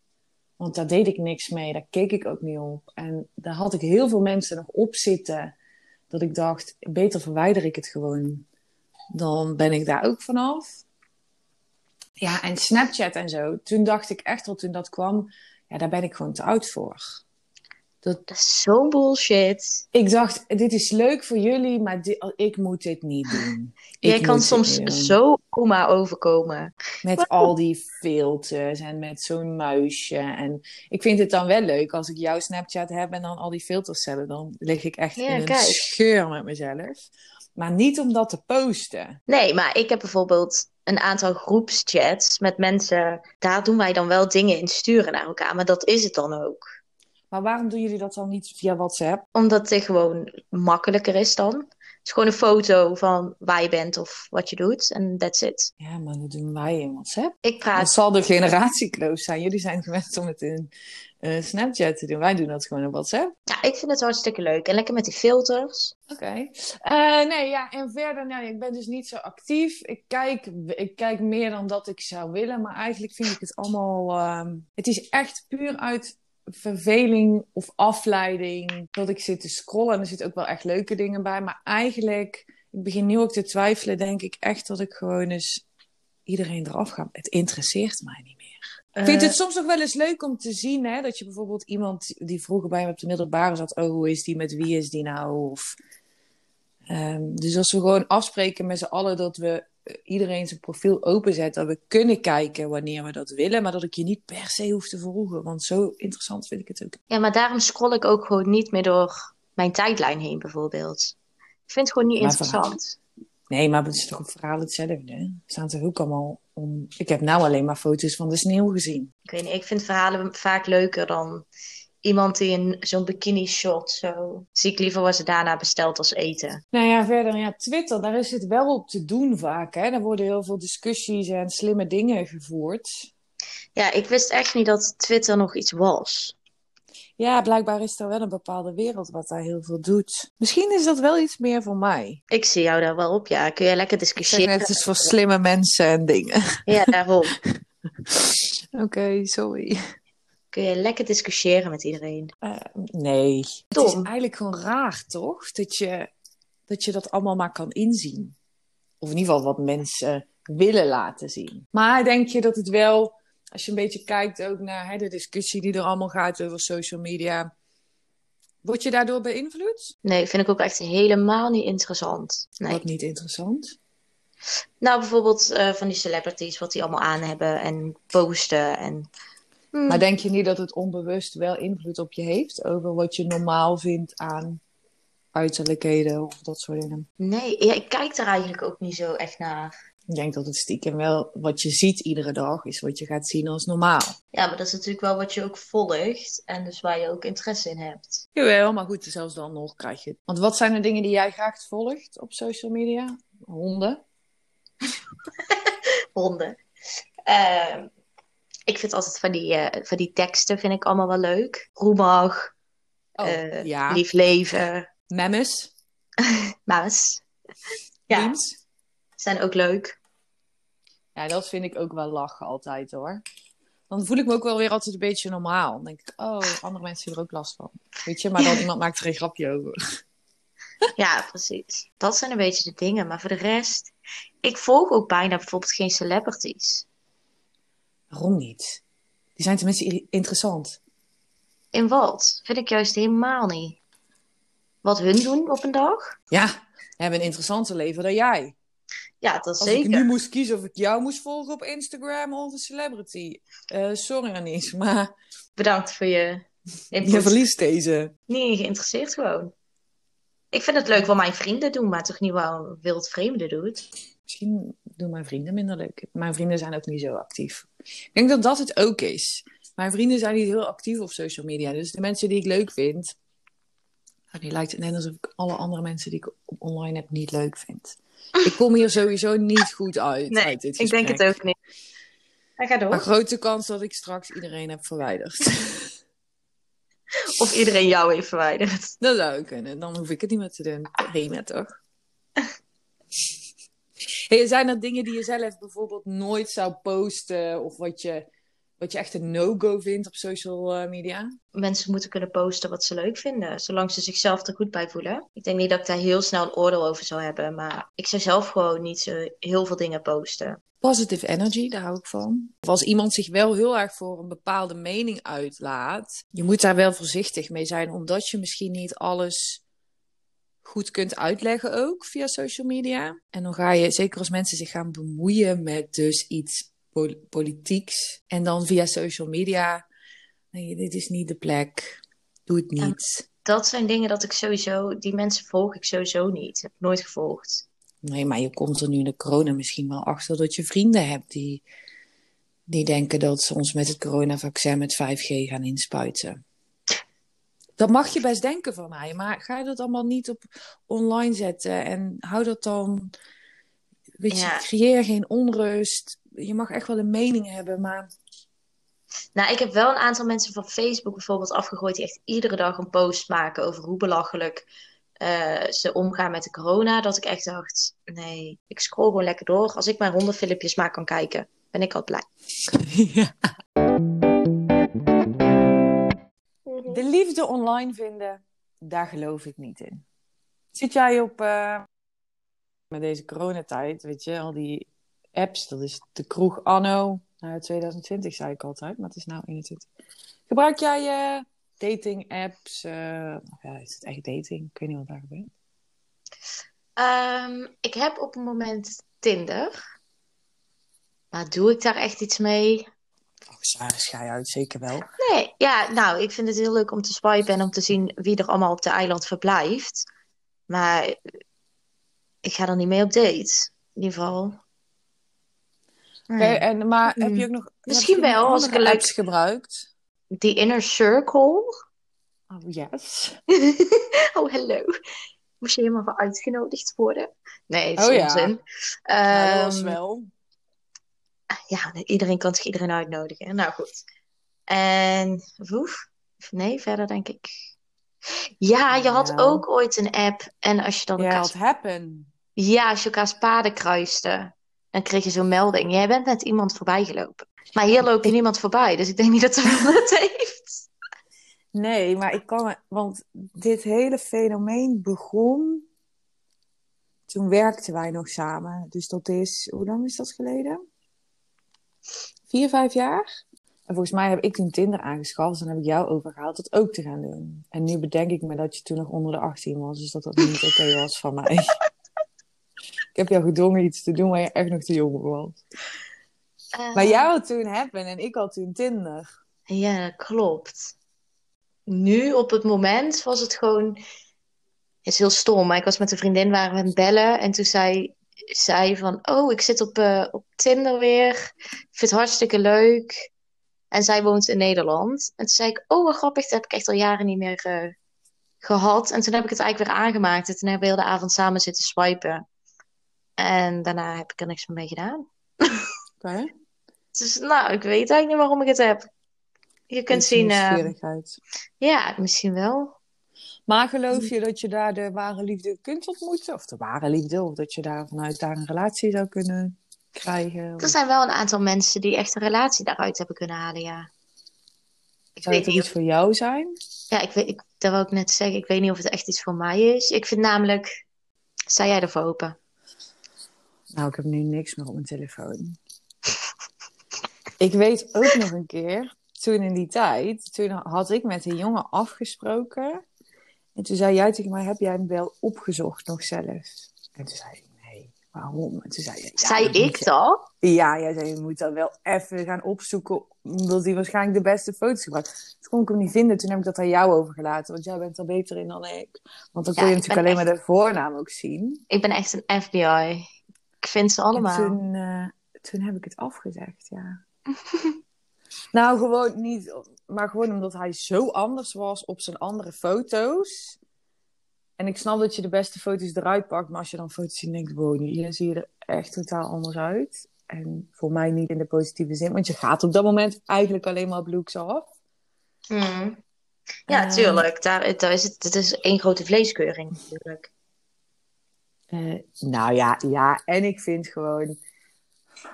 Want daar deed ik niks mee. Daar keek ik ook niet op. En daar had ik heel veel mensen nog op zitten. Dat ik dacht, beter verwijder ik het gewoon. Dan ben ik daar ook vanaf. Ja, en Snapchat en zo. Toen dacht ik echt wel, toen dat kwam, ja, daar ben ik gewoon te oud voor. Dat, is zo'n bullshit. Ik dacht, dit is leuk voor jullie, maar ik moet dit niet doen. Jij kan soms zo oma overkomen. Met al die filters en met zo'n muisje. En ik vind het dan wel leuk als ik jouw Snapchat heb en dan al die filters zetten. Dan lig ik echt in een scheur met mezelf. Maar niet om dat te posten. Nee, maar ik heb bijvoorbeeld een aantal groepschats met mensen. Daar doen wij dan wel dingen in sturen naar elkaar. Maar dat is het dan ook. Maar waarom doen jullie dat dan niet via WhatsApp? Omdat het gewoon makkelijker is dan. Het is gewoon een foto van waar je bent of wat je doet. En that's it. Ja, maar dat doen wij in WhatsApp. Ik praat... Het zal de generatiekloof zijn. Jullie zijn gewend om het in uh, Snapchat te doen. Wij doen dat gewoon in WhatsApp. Ja, ik vind het hartstikke leuk. En lekker met die filters. Oké. Eh, nee, ja, en verder, nou, ik ben dus niet zo actief. Ik kijk, ik kijk meer dan dat ik zou willen. Maar eigenlijk vind ik het allemaal... Uh, het is echt puur uit verveling of afleiding dat ik zit te scrollen. En er zitten ook wel echt leuke dingen bij. Maar eigenlijk, ik begin nu ook te twijfelen, denk ik echt dat ik gewoon eens iedereen eraf ga. Het interesseert mij niet meer. Ik vind het eh. soms nog wel eens leuk om te zien, hè, dat je bijvoorbeeld iemand die vroeger bij me op de middelbare zat, oh, hoe is die, met wie is die nou? Of, um, dus als we gewoon afspreken met z'n allen dat we iedereen zijn profiel openzet, dat we kunnen kijken wanneer we dat willen, maar dat ik je niet per se hoef te volgen, want zo interessant vind ik het ook. Ja, maar daarom scroll ik ook gewoon niet meer door mijn tijdlijn heen, bijvoorbeeld. Ik vind het gewoon niet interessant. Nee, maar het is toch een verhaal hetzelfde. Hè? Staan toch ook allemaal om. Ik heb nou alleen maar foto's van de sneeuw gezien. Ik weet niet, ik vind verhalen vaak leuker dan iemand die in zo'n bikini shot zo. Zie ik liever wat ze daarna bestelt als eten. Nou ja, verder, ja, Twitter, daar is het wel op te doen vaak. Hè? Daar worden heel veel discussies en slimme dingen gevoerd. Ja, ik wist echt niet dat Twitter nog iets was. Ja, blijkbaar is er wel een bepaalde wereld wat daar heel veel doet. Misschien is dat wel iets meer voor mij. Ik zie jou daar wel op, ja. Kun je lekker discussiëren? Het is voor slimme mensen en dingen. Ja, daarom. Oké, sorry. Kun je lekker discussiëren met iedereen? Uh, nee. Het is eigenlijk gewoon raar, toch? Dat je, dat je dat allemaal maar kan inzien. Of in ieder geval wat mensen willen laten zien. Maar denk je dat het wel, als je een beetje kijkt ook naar hè, de discussie die er allemaal gaat over social media. Word je daardoor beïnvloed? Nee, vind ik ook echt helemaal niet interessant. Nee. Wat niet interessant? Nou, bijvoorbeeld uh, van die celebrities, wat die allemaal aan hebben en posten en maar hmm. denk je niet dat het onbewust wel invloed op je heeft over wat je normaal vindt aan uiterlijkheden of dat soort dingen? Nee, ja, ik kijk daar eigenlijk ook niet zo echt naar. Ik denk dat het stiekem wel wat je ziet iedere dag is wat je gaat zien als normaal. Ja, maar dat is natuurlijk wel wat je ook volgt en dus waar je ook interesse in hebt. Jawel, maar goed, zelfs dan nog krijg je het. Want wat zijn de dingen die jij graag volgt op social media? Honden? Honden. Uh, ik vind altijd van die, uh, van die teksten vind ik allemaal wel leuk. Roemag, oh, uh, ja. Lief Leven. Memmes. Memmes. ja. Memes. Zijn ook leuk. Ja, dat vind ik ook wel lachen altijd hoor. Dan voel ik me ook wel weer altijd een beetje normaal. Dan denk ik, oh, andere mensen hebben er ook last van. Weet je, maar dan iemand maakt er een grapje over. Ja, precies. Dat zijn een beetje de dingen. Maar voor de rest, ik volg ook bijna bijvoorbeeld geen celebrities. Waarom niet? Die zijn tenminste interessant. In wat? Vind ik juist helemaal niet. Wat hun doen op een dag? Ja, hebben een interessanter leven dan jij. Ja, dat is zeker. Als ik nu moest kiezen of ik jou moest volgen op Instagram of een celebrity. Uh, sorry Anis, maar... Bedankt voor je input. Je verliest deze. Niet geïnteresseerd gewoon. Ik vind het leuk wat mijn vrienden doen, maar toch niet wat wild vreemde doet. Misschien doen mijn vrienden minder leuk. Mijn vrienden zijn ook niet zo actief. Ik denk dat dat het ook is. Mijn vrienden zijn niet heel actief op social media. Dus de mensen die ik leuk vind, die lijkt het net alsof ik alle andere mensen die ik online heb niet leuk vind. Ik kom hier sowieso niet goed uit. Nee, uit dit ik denk het ook niet. Hij gaat door. Maar grote kans dat ik straks iedereen heb verwijderd. Of iedereen jou heeft verwijderd. Dat zou kunnen. Dan hoef ik het niet meer te doen. Prima toch? Hey, zijn er dingen die je zelf bijvoorbeeld nooit zou posten? Of wat je, wat je echt een no-go vindt op social eh, media? Mensen moeten kunnen posten wat ze leuk vinden, zolang ze zichzelf er goed bij voelen. Ik denk niet dat ik daar heel snel een oordeel over zou hebben, maar ik zou zelf gewoon niet zo heel veel dingen posten. Positive energy, daar hou ik van. Of als iemand zich wel heel erg voor een bepaalde mening uitlaat, je moet daar wel voorzichtig mee zijn, omdat je misschien niet alles goed kunt uitleggen ook via social media. En dan ga je, zeker als mensen zich gaan bemoeien met dus iets politieks, en dan via social media, nee, dit is niet de plek, doe het niet. dat zijn dingen dat ik sowieso, die mensen volg ik sowieso niet. Heb ik nooit gevolgd. Nee, maar je komt er nu in de corona misschien wel achter dat je vrienden hebt die, die denken dat ze ons met het coronavaccin met 5G gaan inspuiten. Dat mag je best denken van mij, maar ga je dat allemaal niet op online zetten en hou dat dan. Weet je, creëer geen onrust. Je mag echt wel een mening hebben, maar. Nou, ik heb wel een aantal mensen van Facebook bijvoorbeeld afgegooid die echt iedere dag een post maken over hoe belachelijk uh, ze omgaan met de corona. Dat ik echt dacht, nee, ik scroll gewoon lekker door. Als ik mijn hondenfilmpjes maar kan kijken, ben ik al blij. Ja. De liefde online vinden, daar geloof ik niet in. Zit jij op, uh, met deze coronatijd, weet je, al die apps, dat is de kroeg anno, nou 2020 zei ik altijd, maar het is nou 21. Gebruik jij uh, dating apps? Uh, ja, is het echt dating? Ik weet niet wat daar gebeurt. Um, ik heb op het moment Tinder. Maar doe ik daar echt iets mee? Oh, schij uit, zeker wel. Nee, ja, nou, ik vind het heel leuk om te swipen en om te zien wie er allemaal op de eiland verblijft. Maar ik ga er niet mee op date, in ieder geval. Nee. en, maar heb je ook nog... Misschien wel, als ik een gebruikt? Die Inner Circle. Oh, yes. oh, hallo. Moest je helemaal voor uitgenodigd worden? Nee, het is oh, onzin. Ja. dat was ehm, wel. Ja, iedereen kan zich iedereen uitnodigen. Nou goed. En woef. Nee, verder denk ik. Ja, je had ook ooit een app. En als je dan ja, elkaar... happen. Ja, als je elkaars paden kruiste. Dan kreeg je zo'n melding. Jij bent met iemand voorbij gelopen. Maar hier loopt je niemand voorbij. Dus ik denk niet dat ze het heeft. Nee, maar ik kan... Want dit hele fenomeen begon... Toen werkten wij nog samen. Dus dat is... Hoe lang is dat geleden? Vier, vijf jaar? En volgens mij heb ik toen Tinder aangeschaft. Dus dan heb ik jou overgehaald dat ook te gaan doen. En nu bedenk ik me dat je toen nog onder de 18 was. Dus dat dat niet oké was van mij. ik heb jou gedwongen iets te doen waar je echt nog te jong was. Uh, maar jij had toen Happen en ik had toen Tinder. Ja, dat klopt. Nu, op het moment, was het gewoon... Het is heel stom, maar ik was met een vriendin, waren we aan het bellen. En toen zei zij van, oh, ik zit op, uh, op Tinder weer. Ik vind het hartstikke leuk. En zij woont in Nederland. En toen zei ik, oh, wat grappig, dat heb ik echt al jaren niet meer uh, gehad. En toen heb ik het eigenlijk weer aangemaakt. En toen hebben we heel de avond samen zitten swipen. En daarna heb ik er niks meer mee gedaan. Oké. Dus nou, ik weet eigenlijk niet waarom ik het heb. Je kunt zien. Uh, ja, misschien wel. Maar geloof je dat je daar de ware liefde kunt ontmoeten? Of de ware liefde? Of dat je daar vanuit daar een relatie zou kunnen krijgen? Er zijn wel een aantal mensen die echt een relatie daaruit hebben kunnen halen, ja. Ik zou het iets voor jou zijn? Ja, ik weet, ik, dat wil ik net zeggen. Ik weet niet of het echt iets voor mij is. Ik vind namelijk... Sta jij ervoor open? Nou, ik heb nu niks meer op mijn telefoon. ik weet ook nog een keer, toen in die tijd, toen had ik met een jongen afgesproken. En toen zei jij tegen mij, heb jij hem wel opgezocht nog zelf? En toen zei ik, nee, waarom? En toen zei je, ja, zei ik dat? Ja, jij zei, je moet dat wel even gaan opzoeken, omdat hij waarschijnlijk de beste foto's gebruikt. Toen kon ik hem niet vinden, toen heb ik dat aan jou overgelaten, want jij bent er beter in dan ik. Want dan kun je natuurlijk alleen maar de voornaam ook zien. Ik ben echt een FBI. Ik vind ze allemaal. En toen, uh, toen heb ik het afgezegd, ja. nou, gewoon niet, maar gewoon omdat hij zo anders was op zijn andere foto's. En ik snap dat je de beste foto's eruit pakt, maar als je dan foto's ziet, denk ik, wow, hier zie je er echt totaal anders uit. En voor mij niet in de positieve zin, want je gaat op dat moment eigenlijk alleen maar op looks af. Mm. Ja, uh, tuurlijk. Daar, daar is het, het is één grote vleeskeuring natuurlijk. Uh, nou ja, ja, en ik vind gewoon,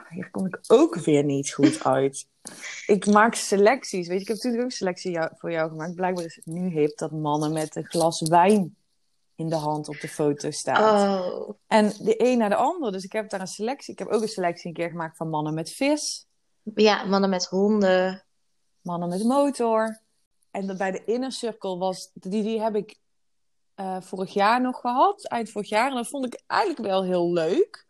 hier kom ik ook weer niet goed uit. ik maak selecties. Weet je, ik heb natuurlijk ook selectie voor jou gemaakt. Blijkbaar is het nu hip dat mannen met een glas wijn in de hand op de foto staan. Oh. En de een naar de ander. Dus ik heb daar een selectie. Ik heb ook een selectie een keer gemaakt van mannen met vis. Ja, mannen met honden. Mannen met motor. En bij de inner circle was, die, die heb ik uh, vorig jaar nog gehad, eind vorig jaar. En dat vond ik eigenlijk wel heel leuk.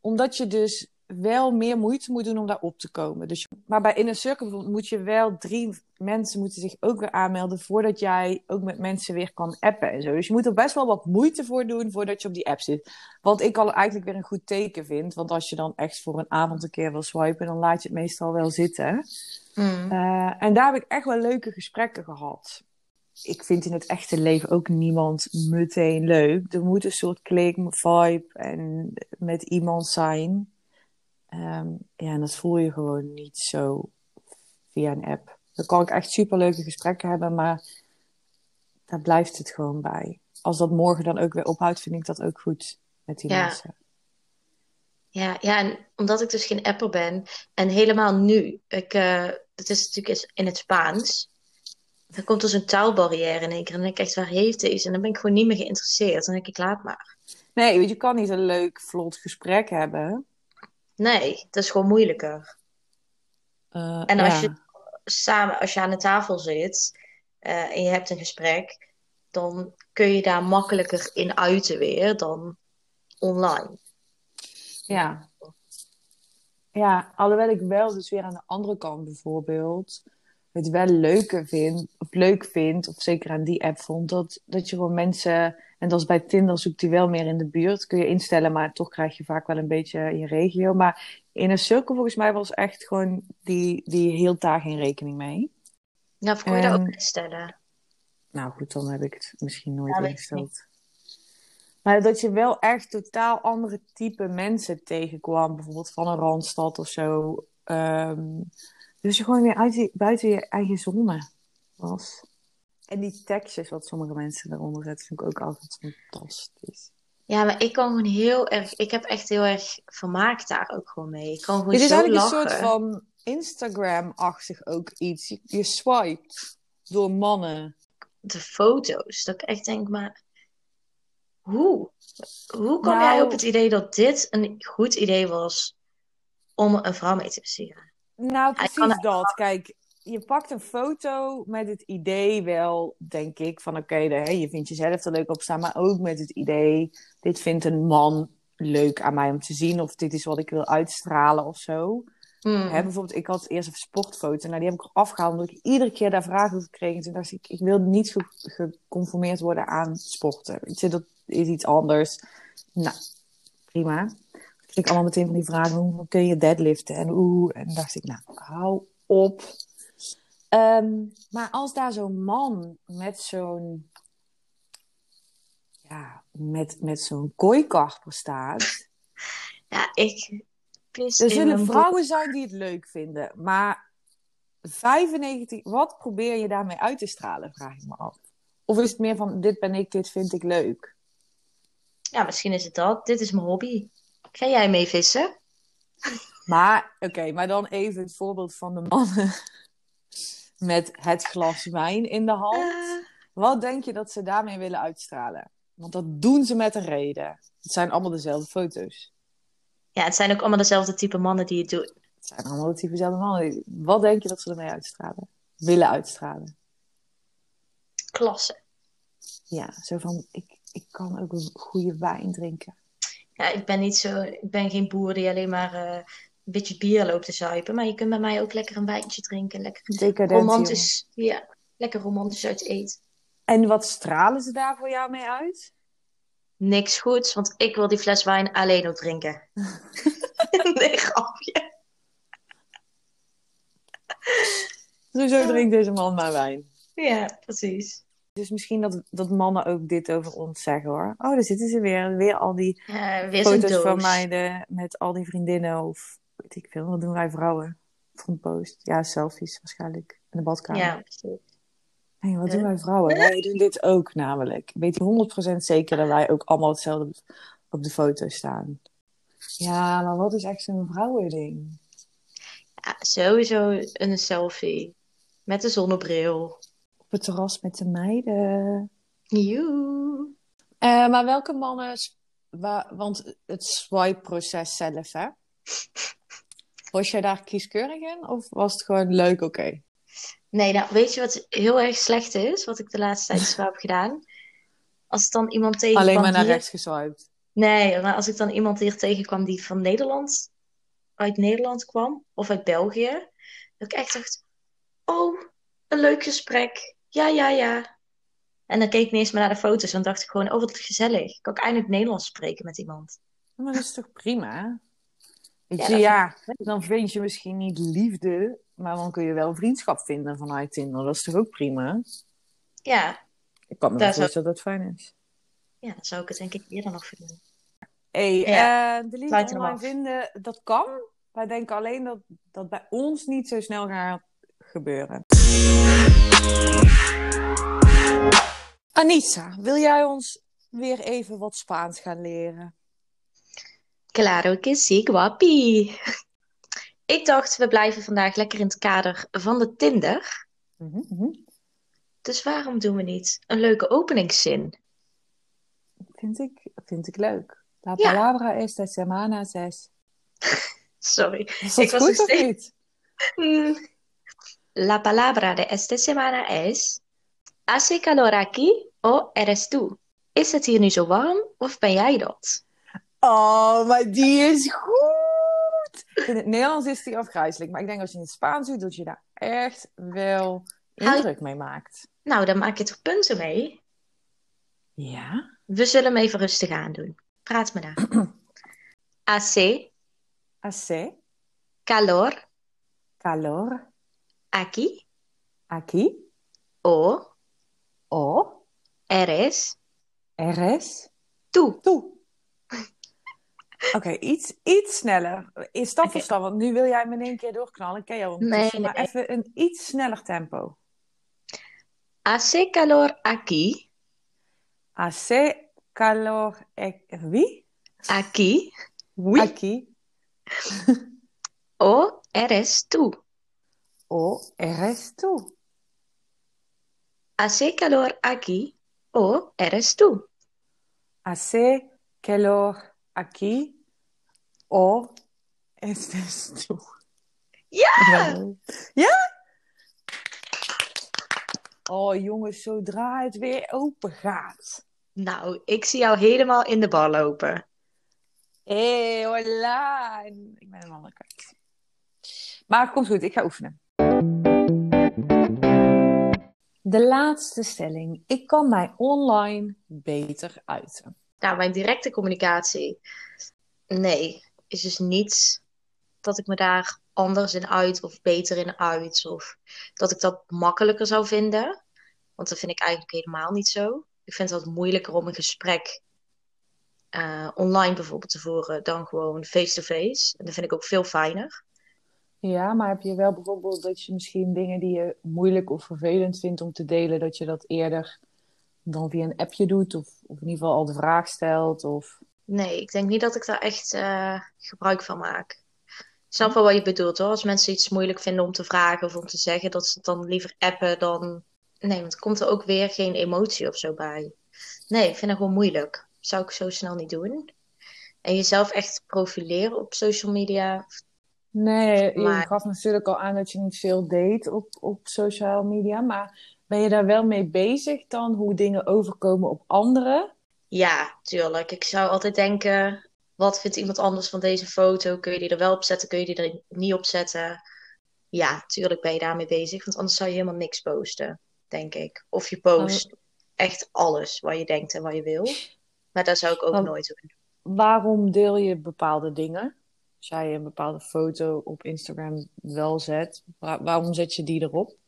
Omdat je dus wel meer moeite moet doen om daar op te komen. Dus, maar bij Inner Circle bijvoorbeeld moet je wel drie mensen moeten zich ook weer aanmelden voordat jij ook met mensen weer kan appen en zo. Dus je moet er best wel wat moeite voor doen voordat je op die app zit. Wat ik al eigenlijk weer een goed teken vind. Want als je dan echt voor een avond een keer wil swipen, dan laat je het meestal wel zitten. Mm. Uh, en daar heb ik echt wel leuke gesprekken gehad. Ik vind in het echte leven ook niemand meteen leuk. Er moet een soort klik, vibe en met iemand zijn. Um, ja, en dat voel je gewoon niet zo via een app. Dan kan ik echt superleuke gesprekken hebben, maar daar blijft het gewoon bij. Als dat morgen dan ook weer ophoudt, vind ik dat ook goed met die ja. mensen. Ja, ja, en omdat ik dus geen apper ben en helemaal nu, ik, uh, het is natuurlijk in het Spaans, dan komt er zo'n taalbarrière in één keer en dan denk ik echt, waar heeft deze? En dan ben ik gewoon niet meer geïnteresseerd. Dan denk ik, laat maar. Nee, want je kan niet een leuk, vlot gesprek hebben. Nee, het is gewoon moeilijker. Uh, En als ja. je samen, als je aan de tafel zit uh, en je hebt een gesprek, dan kun je daar makkelijker in uiten weer dan online. Ja. Ja, alhoewel ik wel dus weer aan de andere kant bijvoorbeeld het wel leuker vind, of leuk vind, of zeker aan die app vond, dat, dat je gewoon mensen, en dat is bij Tinder zoekt die wel meer in de buurt, kun je instellen, maar toch krijg je vaak wel een beetje je regio. Maar in een cirkel volgens mij was echt gewoon, die, die hield daar geen rekening mee. Ja, of kon je dat En- ook instellen? Nou goed, dan heb ik het misschien nooit Ja, ingesteld. Maar dat je wel echt totaal andere type mensen tegenkwam. Bijvoorbeeld van een randstad of zo. Ehm, dus je gewoon weer uit die, buiten je eigen zone was. En die tekstjes wat sommige mensen eronder zetten, vind ik ook altijd fantastisch. Ja, maar ik kan gewoon heel erg, ik heb echt heel erg vermaakt daar ook gewoon mee. Ik kan gewoon Dit is zo eigenlijk lachen. een soort van Instagram-achtig ook iets. Je, je swipet door mannen. De foto's, dat ik echt denk, maar hoe? Hoe kwam Nou- jij op het idee dat dit een goed idee was om een vrouw mee te versieren? Nou, precies dat. Kijk, je pakt een foto met het idee wel, denk ik, van oké, je vindt jezelf er leuk op staan, maar ook met het idee, dit vindt een man leuk aan mij om te zien, of dit is wat ik wil uitstralen of zo. Hmm. Hè, bijvoorbeeld, ik had eerst een sportfoto, nou die heb ik afgehaald, omdat ik iedere keer daar vragen over kreeg. En toen dacht ik, ik wil niet ge- geconformeerd worden aan sporten. Weet je, dat is iets anders. Nou, prima. Ik kreeg allemaal meteen van die vragen, hoe kun je deadliften en hoe. En dacht ik, nou, hou op. Ehm, maar als daar zo'n man met zo'n, ja, met, met zo'n kooikarper staat. Ja, ik Er zullen vrouwen zijn die het leuk vinden, maar 95, wat probeer je daarmee uit te stralen, vraag ik me af. Of is het meer van, dit ben ik, dit vind ik leuk? Ja, misschien is het dat. Dit is mijn hobby. Ga jij mee vissen? Maar, oké, maar dan even het voorbeeld van de mannen met het glas wijn in de hand. Eh, Wat denk je dat ze daarmee willen uitstralen? Want dat doen ze met een reden. Het zijn allemaal dezelfde foto's. ja, het zijn ook allemaal dezelfde type mannen die het doen. Het zijn allemaal dezelfde mannen. Wat denk je dat ze ermee uitstralen? Willen uitstralen? Klasse. Ja, zo van, ik, ik kan ook een goede wijn drinken. Ja, ik ben niet zo, ik ben geen boer die alleen maar eh, een beetje bier loopt te zuipen. Maar je kunt bij mij ook lekker een wijntje drinken. Lekker jongen. romantisch. Ja, lekker romantisch uit eten. En wat stralen ze daar voor jou mee uit? Niks goeds, want ik wil die fles wijn alleen ook drinken. nee, grapje. Hoezo drinkt deze man maar wijn? Ja, precies. Dus misschien dat, dat mannen ook dit over ons zeggen hoor. Oh, daar zitten ze weer. Weer al die Uh, weer foto's van meiden met al die vriendinnen of weet ik veel. Wat doen wij vrouwen? Frontpost. Ja, selfies waarschijnlijk. In de badkamer. Ja, precies. Nee, wat doen wij vrouwen? Wij doen dit ook namelijk. Ik weet 100% zeker dat wij ook allemaal hetzelfde op de foto staan. Ja, maar wat is echt zo'n vrouwending? Ja, sowieso een selfie. Met een zonnebril. Op het terras met de meiden. Joe. Eh, maar welke mannen... wa- want het swipe-proces zelf, hè? Was jij daar kieskeurig in? Of was het gewoon leuk, oké? Nee, nou, weet je wat heel erg slecht is? Wat ik de laatste tijd zo heb gedaan? Als dan iemand tegenkwam Alleen maar naar hier- rechts geswiped. Nee, maar als ik dan iemand hier tegenkwam die van Nederland, uit Nederland kwam, of uit België, dat ik echt dacht, oh, een leuk gesprek. Ja, ja, ja. En dan keek ik niet eens meer naar de foto's, en dacht ik gewoon, oh, wat gezellig. Kan ik eindelijk Nederlands spreken met iemand? Maar dat is toch prima? Weet Ja, je, dat ja, dan vind je misschien niet liefde, maar dan kun je wel vriendschap vinden vanuit Tinder. Dat is toch ook prima? Ja, Ik kan me wel voorstellen dat dat fijn is. ja, dan zou ik het denk ik eerder nog vinden. Hey, Ja, de liefde online vinden, dat kan. Wij denken alleen dat dat bij ons niet zo snel gaat gebeuren. Anissa, wil jij ons weer even wat Spaans gaan leren? Claro que sí, guapi. Ik dacht, we blijven vandaag lekker in het kader van de Tinder. Mhm, mhm. Dus waarom doen we niet een leuke openingszin? Vind, ik, vind ik leuk. La Ja. palabra esta semana es... Sorry. Is Ik was goed of steeds- niet? Mm. La palabra de esta semana es ¿Hace calor aquí o eres tú? Is het hier nu zo warm of ben jij dat? Oh, maar die is goed! In het Nederlands is die afgrijzelijk. Maar ik denk als je in het Spaans doet, dat je daar echt wel indruk mee maakt. Nou, dan maak je toch punten mee? Ja? We zullen hem even rustig aandoen. Praat me na. Hace Hace calor calor aquí aquí o o eres eres tú? tú. Oké, iets, iets sneller. In stap voor stap, want nu wil jij me in één keer doorknallen. Ik ken jou ondertussen, Nee, maar nee. even een iets sneller tempo. Hace calor aquí, Hace calor e- wie? aquí, oui, Aquí o eres tú? o eres tú. Hace calor aquí o eres tú? Hace calor aquí o estés tú. Ja! Ja? Oh jongens, zodra het weer open gaat. Nou, ik zie jou helemaal in de bal lopen. Hé, hola. En Ik ben een andere kant. Maar komt goed, ik ga oefenen. De laatste stelling. Ik kan mij online beter uiten. Nou, mijn directe communicatie. Nee, is dus niet dat ik me daar anders in uit of beter in uit. Of dat ik dat makkelijker zou vinden. Want dat vind ik eigenlijk helemaal niet zo. Ik vind het wat moeilijker om een gesprek eh, online bijvoorbeeld te voeren dan gewoon face-to-face. En dat vind ik ook veel fijner. Ja, maar heb je wel bijvoorbeeld dat je misschien dingen die je moeilijk of vervelend vindt om te delen, dat je dat eerder dan via een appje doet? Of, of in ieder geval al de vraag stelt? Of... Nee, ik denk niet dat ik daar echt eh, gebruik van maak. Ik snap wel wat je bedoelt hoor. Als mensen iets moeilijk vinden om te vragen of om te zeggen, dat ze het dan liever appen dan. Nee, want komt er ook weer geen emotie of zo bij. Nee, ik vind dat gewoon moeilijk. Zou ik zo snel niet doen. En jezelf echt profileren op social media. Nee, je Maar- gaf natuurlijk al aan dat je niet veel deed op, op social media. Maar ben je daar wel mee bezig dan? Hoe dingen overkomen op anderen? Ja, tuurlijk. Ik zou altijd denken, wat vindt iemand anders van deze foto? Kun je die er wel op zetten? Kun je die er niet op zetten? Ja, tuurlijk ben je daarmee bezig. Want anders zou je helemaal niks posten, denk ik. Of je post echt alles wat je denkt en wat je wil. Maar dat zou ik ook nooit doen. Waarom deel je bepaalde dingen? Als jij een bepaalde foto op Instagram wel zet, waar- waarom zet je die erop?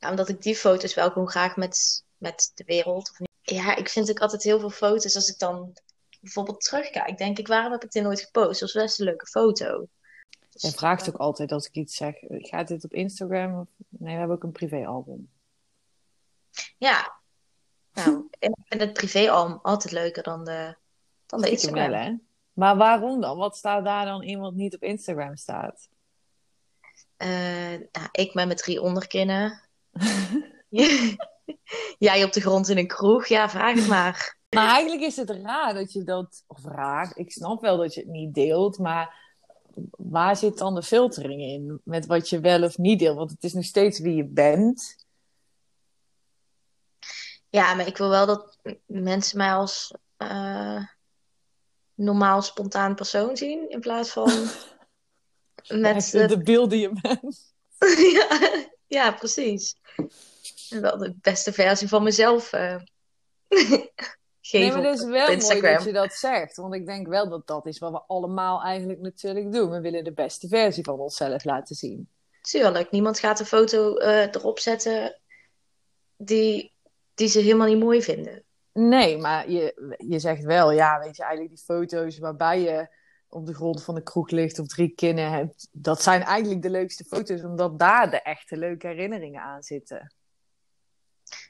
Ja, omdat ik die foto's wel gewoon graag met, met de wereld. Ja, ik vind ook altijd heel veel foto's. Als ik dan bijvoorbeeld terugkijk, denk ik, waarom heb ik dit nooit gepost? Dat was best een leuke foto. Dus, Je vraagt ook altijd als ik iets zeg, gaat dit op Instagram? Of... Nee, we hebben ook een privéalbum. Ja, nou, ik vind het privéalbum altijd leuker dan de, dan de Instagram. Wel, hè? Maar waarom dan? Wat staat daar dan wat niet op Instagram staat? Uh, nou, ik met mijn drie onderkinnen. Jij op de grond in een kroeg. Ja, vraag het maar. Maar eigenlijk is het raar dat je dat... Raar, ik snap wel dat je het niet deelt, maar waar zit dan de filtering in? Met wat je wel of niet deelt? Want het is nog steeds wie je bent. Ja, maar ik wil wel dat mensen mij als uh, normaal spontaan persoon zien. In plaats van met de, de beelden je bent. ja, ja, precies. En wel de beste versie van mezelf uh, geven nee, maar het is wel mooi dat je dat zegt. Want ik denk wel dat dat is wat we allemaal eigenlijk natuurlijk doen. We willen de beste versie van onszelf laten zien. Tuurlijk. Niemand gaat een foto uh, erop zetten die, die ze helemaal niet mooi vinden. Nee, maar je, je zegt wel, ja, weet je, eigenlijk die foto's waarbij je op de grond van de kroeg ligt of drie kinnen hebt, dat zijn eigenlijk de leukste foto's, omdat daar de echte leuke herinneringen aan zitten.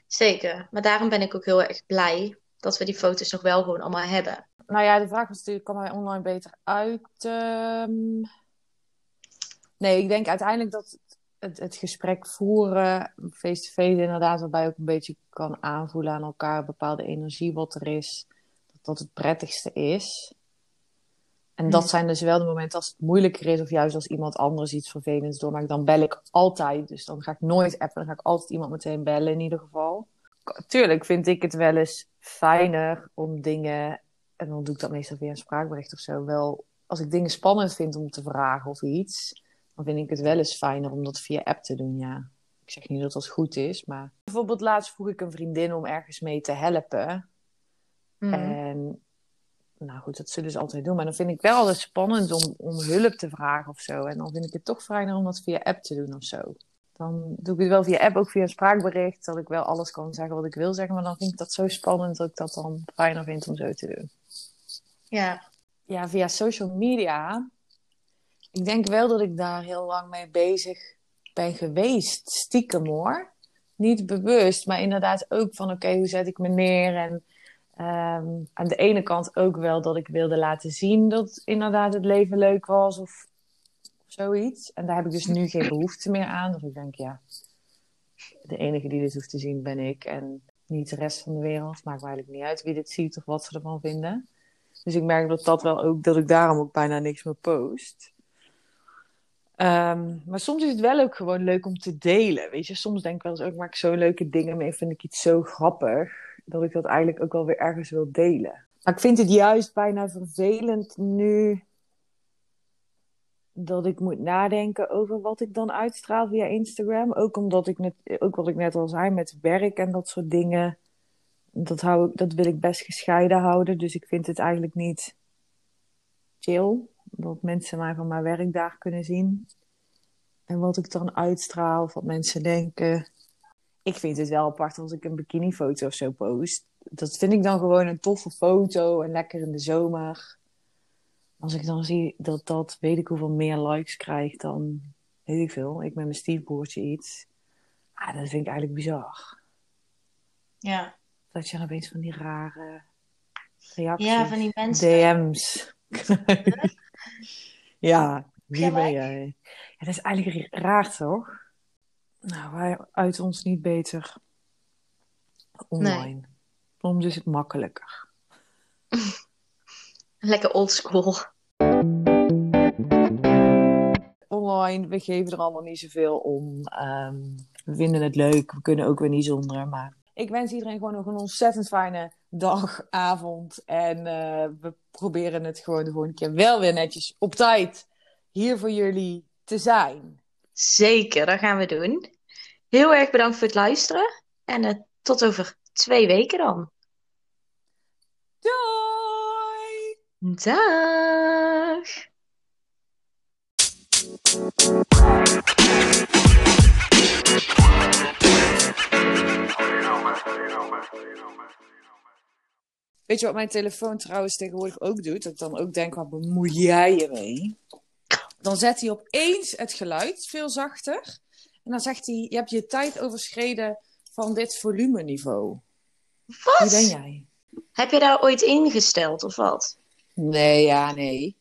Zeker, maar daarom ben ik ook heel erg blij dat we die foto's nog wel gewoon allemaal hebben. Nou ja, de vraag was natuurlijk, kan wij online beter uit? Ehm? Nee, ik denk uiteindelijk dat het, het gesprek voeren, face-to-face inderdaad, waarbij je ook een beetje kan aanvoelen aan elkaar, bepaalde energie wat er is, dat dat het prettigste is. En dat zijn dus wel de momenten als het moeilijker is, of juist als iemand anders iets vervelends doormaakt, dan bel ik altijd. Dus dan ga ik nooit appen, dan ga ik altijd iemand meteen bellen in ieder geval. Tuurlijk vind ik het wel eens fijner om dingen, en dan doe ik dat meestal via een spraakbericht of zo, wel als ik dingen spannend vind om te vragen of iets, dan vind ik het wel eens fijner om dat via app te doen, ja. Ik zeg niet dat dat goed is, maar... Bijvoorbeeld laatst vroeg ik een vriendin om ergens mee te helpen. Mm. En nou goed, dat zullen ze altijd doen. Maar dan vind ik wel altijd spannend om, om hulp te vragen of zo. En dan vind ik het toch fijner om dat via app te doen of zo. Dan doe ik het wel via app, ook via een spraakbericht. Dat ik wel alles kan zeggen wat ik wil zeggen. Maar dan vind ik dat zo spannend dat ik dat dan fijner vind om zo te doen. Ja. Ja, via social media. Ik denk wel dat ik daar heel lang mee bezig ben geweest. Stiekem hoor. Niet bewust, maar inderdaad ook van oké, hoe zet ik me neer en Um, aan de ene kant ook wel dat ik wilde laten zien dat inderdaad het leven leuk was of, zoiets. En daar heb ik dus nu geen behoefte meer aan. Dus ik denk, ja, de enige die dit hoeft te zien ben ik en niet de rest van de wereld. Maakt me eigenlijk niet uit wie dit ziet of wat ze ervan vinden. Dus ik merk dat dat wel ook, dat ik daarom ook bijna niks meer post. Um, maar soms is het wel ook gewoon leuk om te delen. Weet je, soms denk ik wel eens ook, maak ik zo leuke dingen mee, vind ik iets zo grappig dat ik dat eigenlijk ook wel weer ergens wil delen. Maar ik vind het juist bijna vervelend nu dat ik moet nadenken over wat ik dan uitstraal via Instagram. Ook omdat ik net, ook wat ik net al zei met werk en dat soort dingen. Dat, hou dat wil ik best gescheiden houden. Dus ik vind het eigenlijk niet chill. Dat mensen mij van mijn werk daar kunnen zien. En wat ik dan uitstraal, wat mensen denken ik vind het wel apart als ik een bikinifoto of zo post. Dat vind ik dan gewoon een toffe foto en lekker in de zomer. Als ik dan zie dat dat, weet ik hoeveel meer likes krijgt dan, weet ik veel, ik met mijn stiefboertje iets. Ah, dat vind ik eigenlijk bizar. Ja. Dat je dan opeens van die rare reacties. Ja, van die mensen. DM's. ja, wie ben jij? Ja, dat is eigenlijk raar, toch? Nou, wij uit ons niet beter online. Nee. Soms is het makkelijker. Lekker oldschool. Online, we geven er allemaal niet zoveel om. Ehm, we vinden het leuk, we kunnen ook weer niet zonder. Maar ik wens iedereen gewoon nog een ontzettend fijne dag, avond. En uh, we proberen het gewoon de volgende keer wel weer netjes op tijd hier voor jullie te zijn. Zeker, dat gaan we doen. Heel erg bedankt voor het luisteren en eh, tot over twee weken dan. Doei! Dag! Weet je wat mijn telefoon trouwens tegenwoordig ook doet? Dat ik dan ook denk, wat bemoei jij je mee? Dan zet hij opeens het geluid veel zachter. En dan zegt hij, je hebt je tijd overschreden van dit volumeniveau. Wat? Wie ben jij? Heb je daar ooit ingesteld of wat? Nee, ja, nee.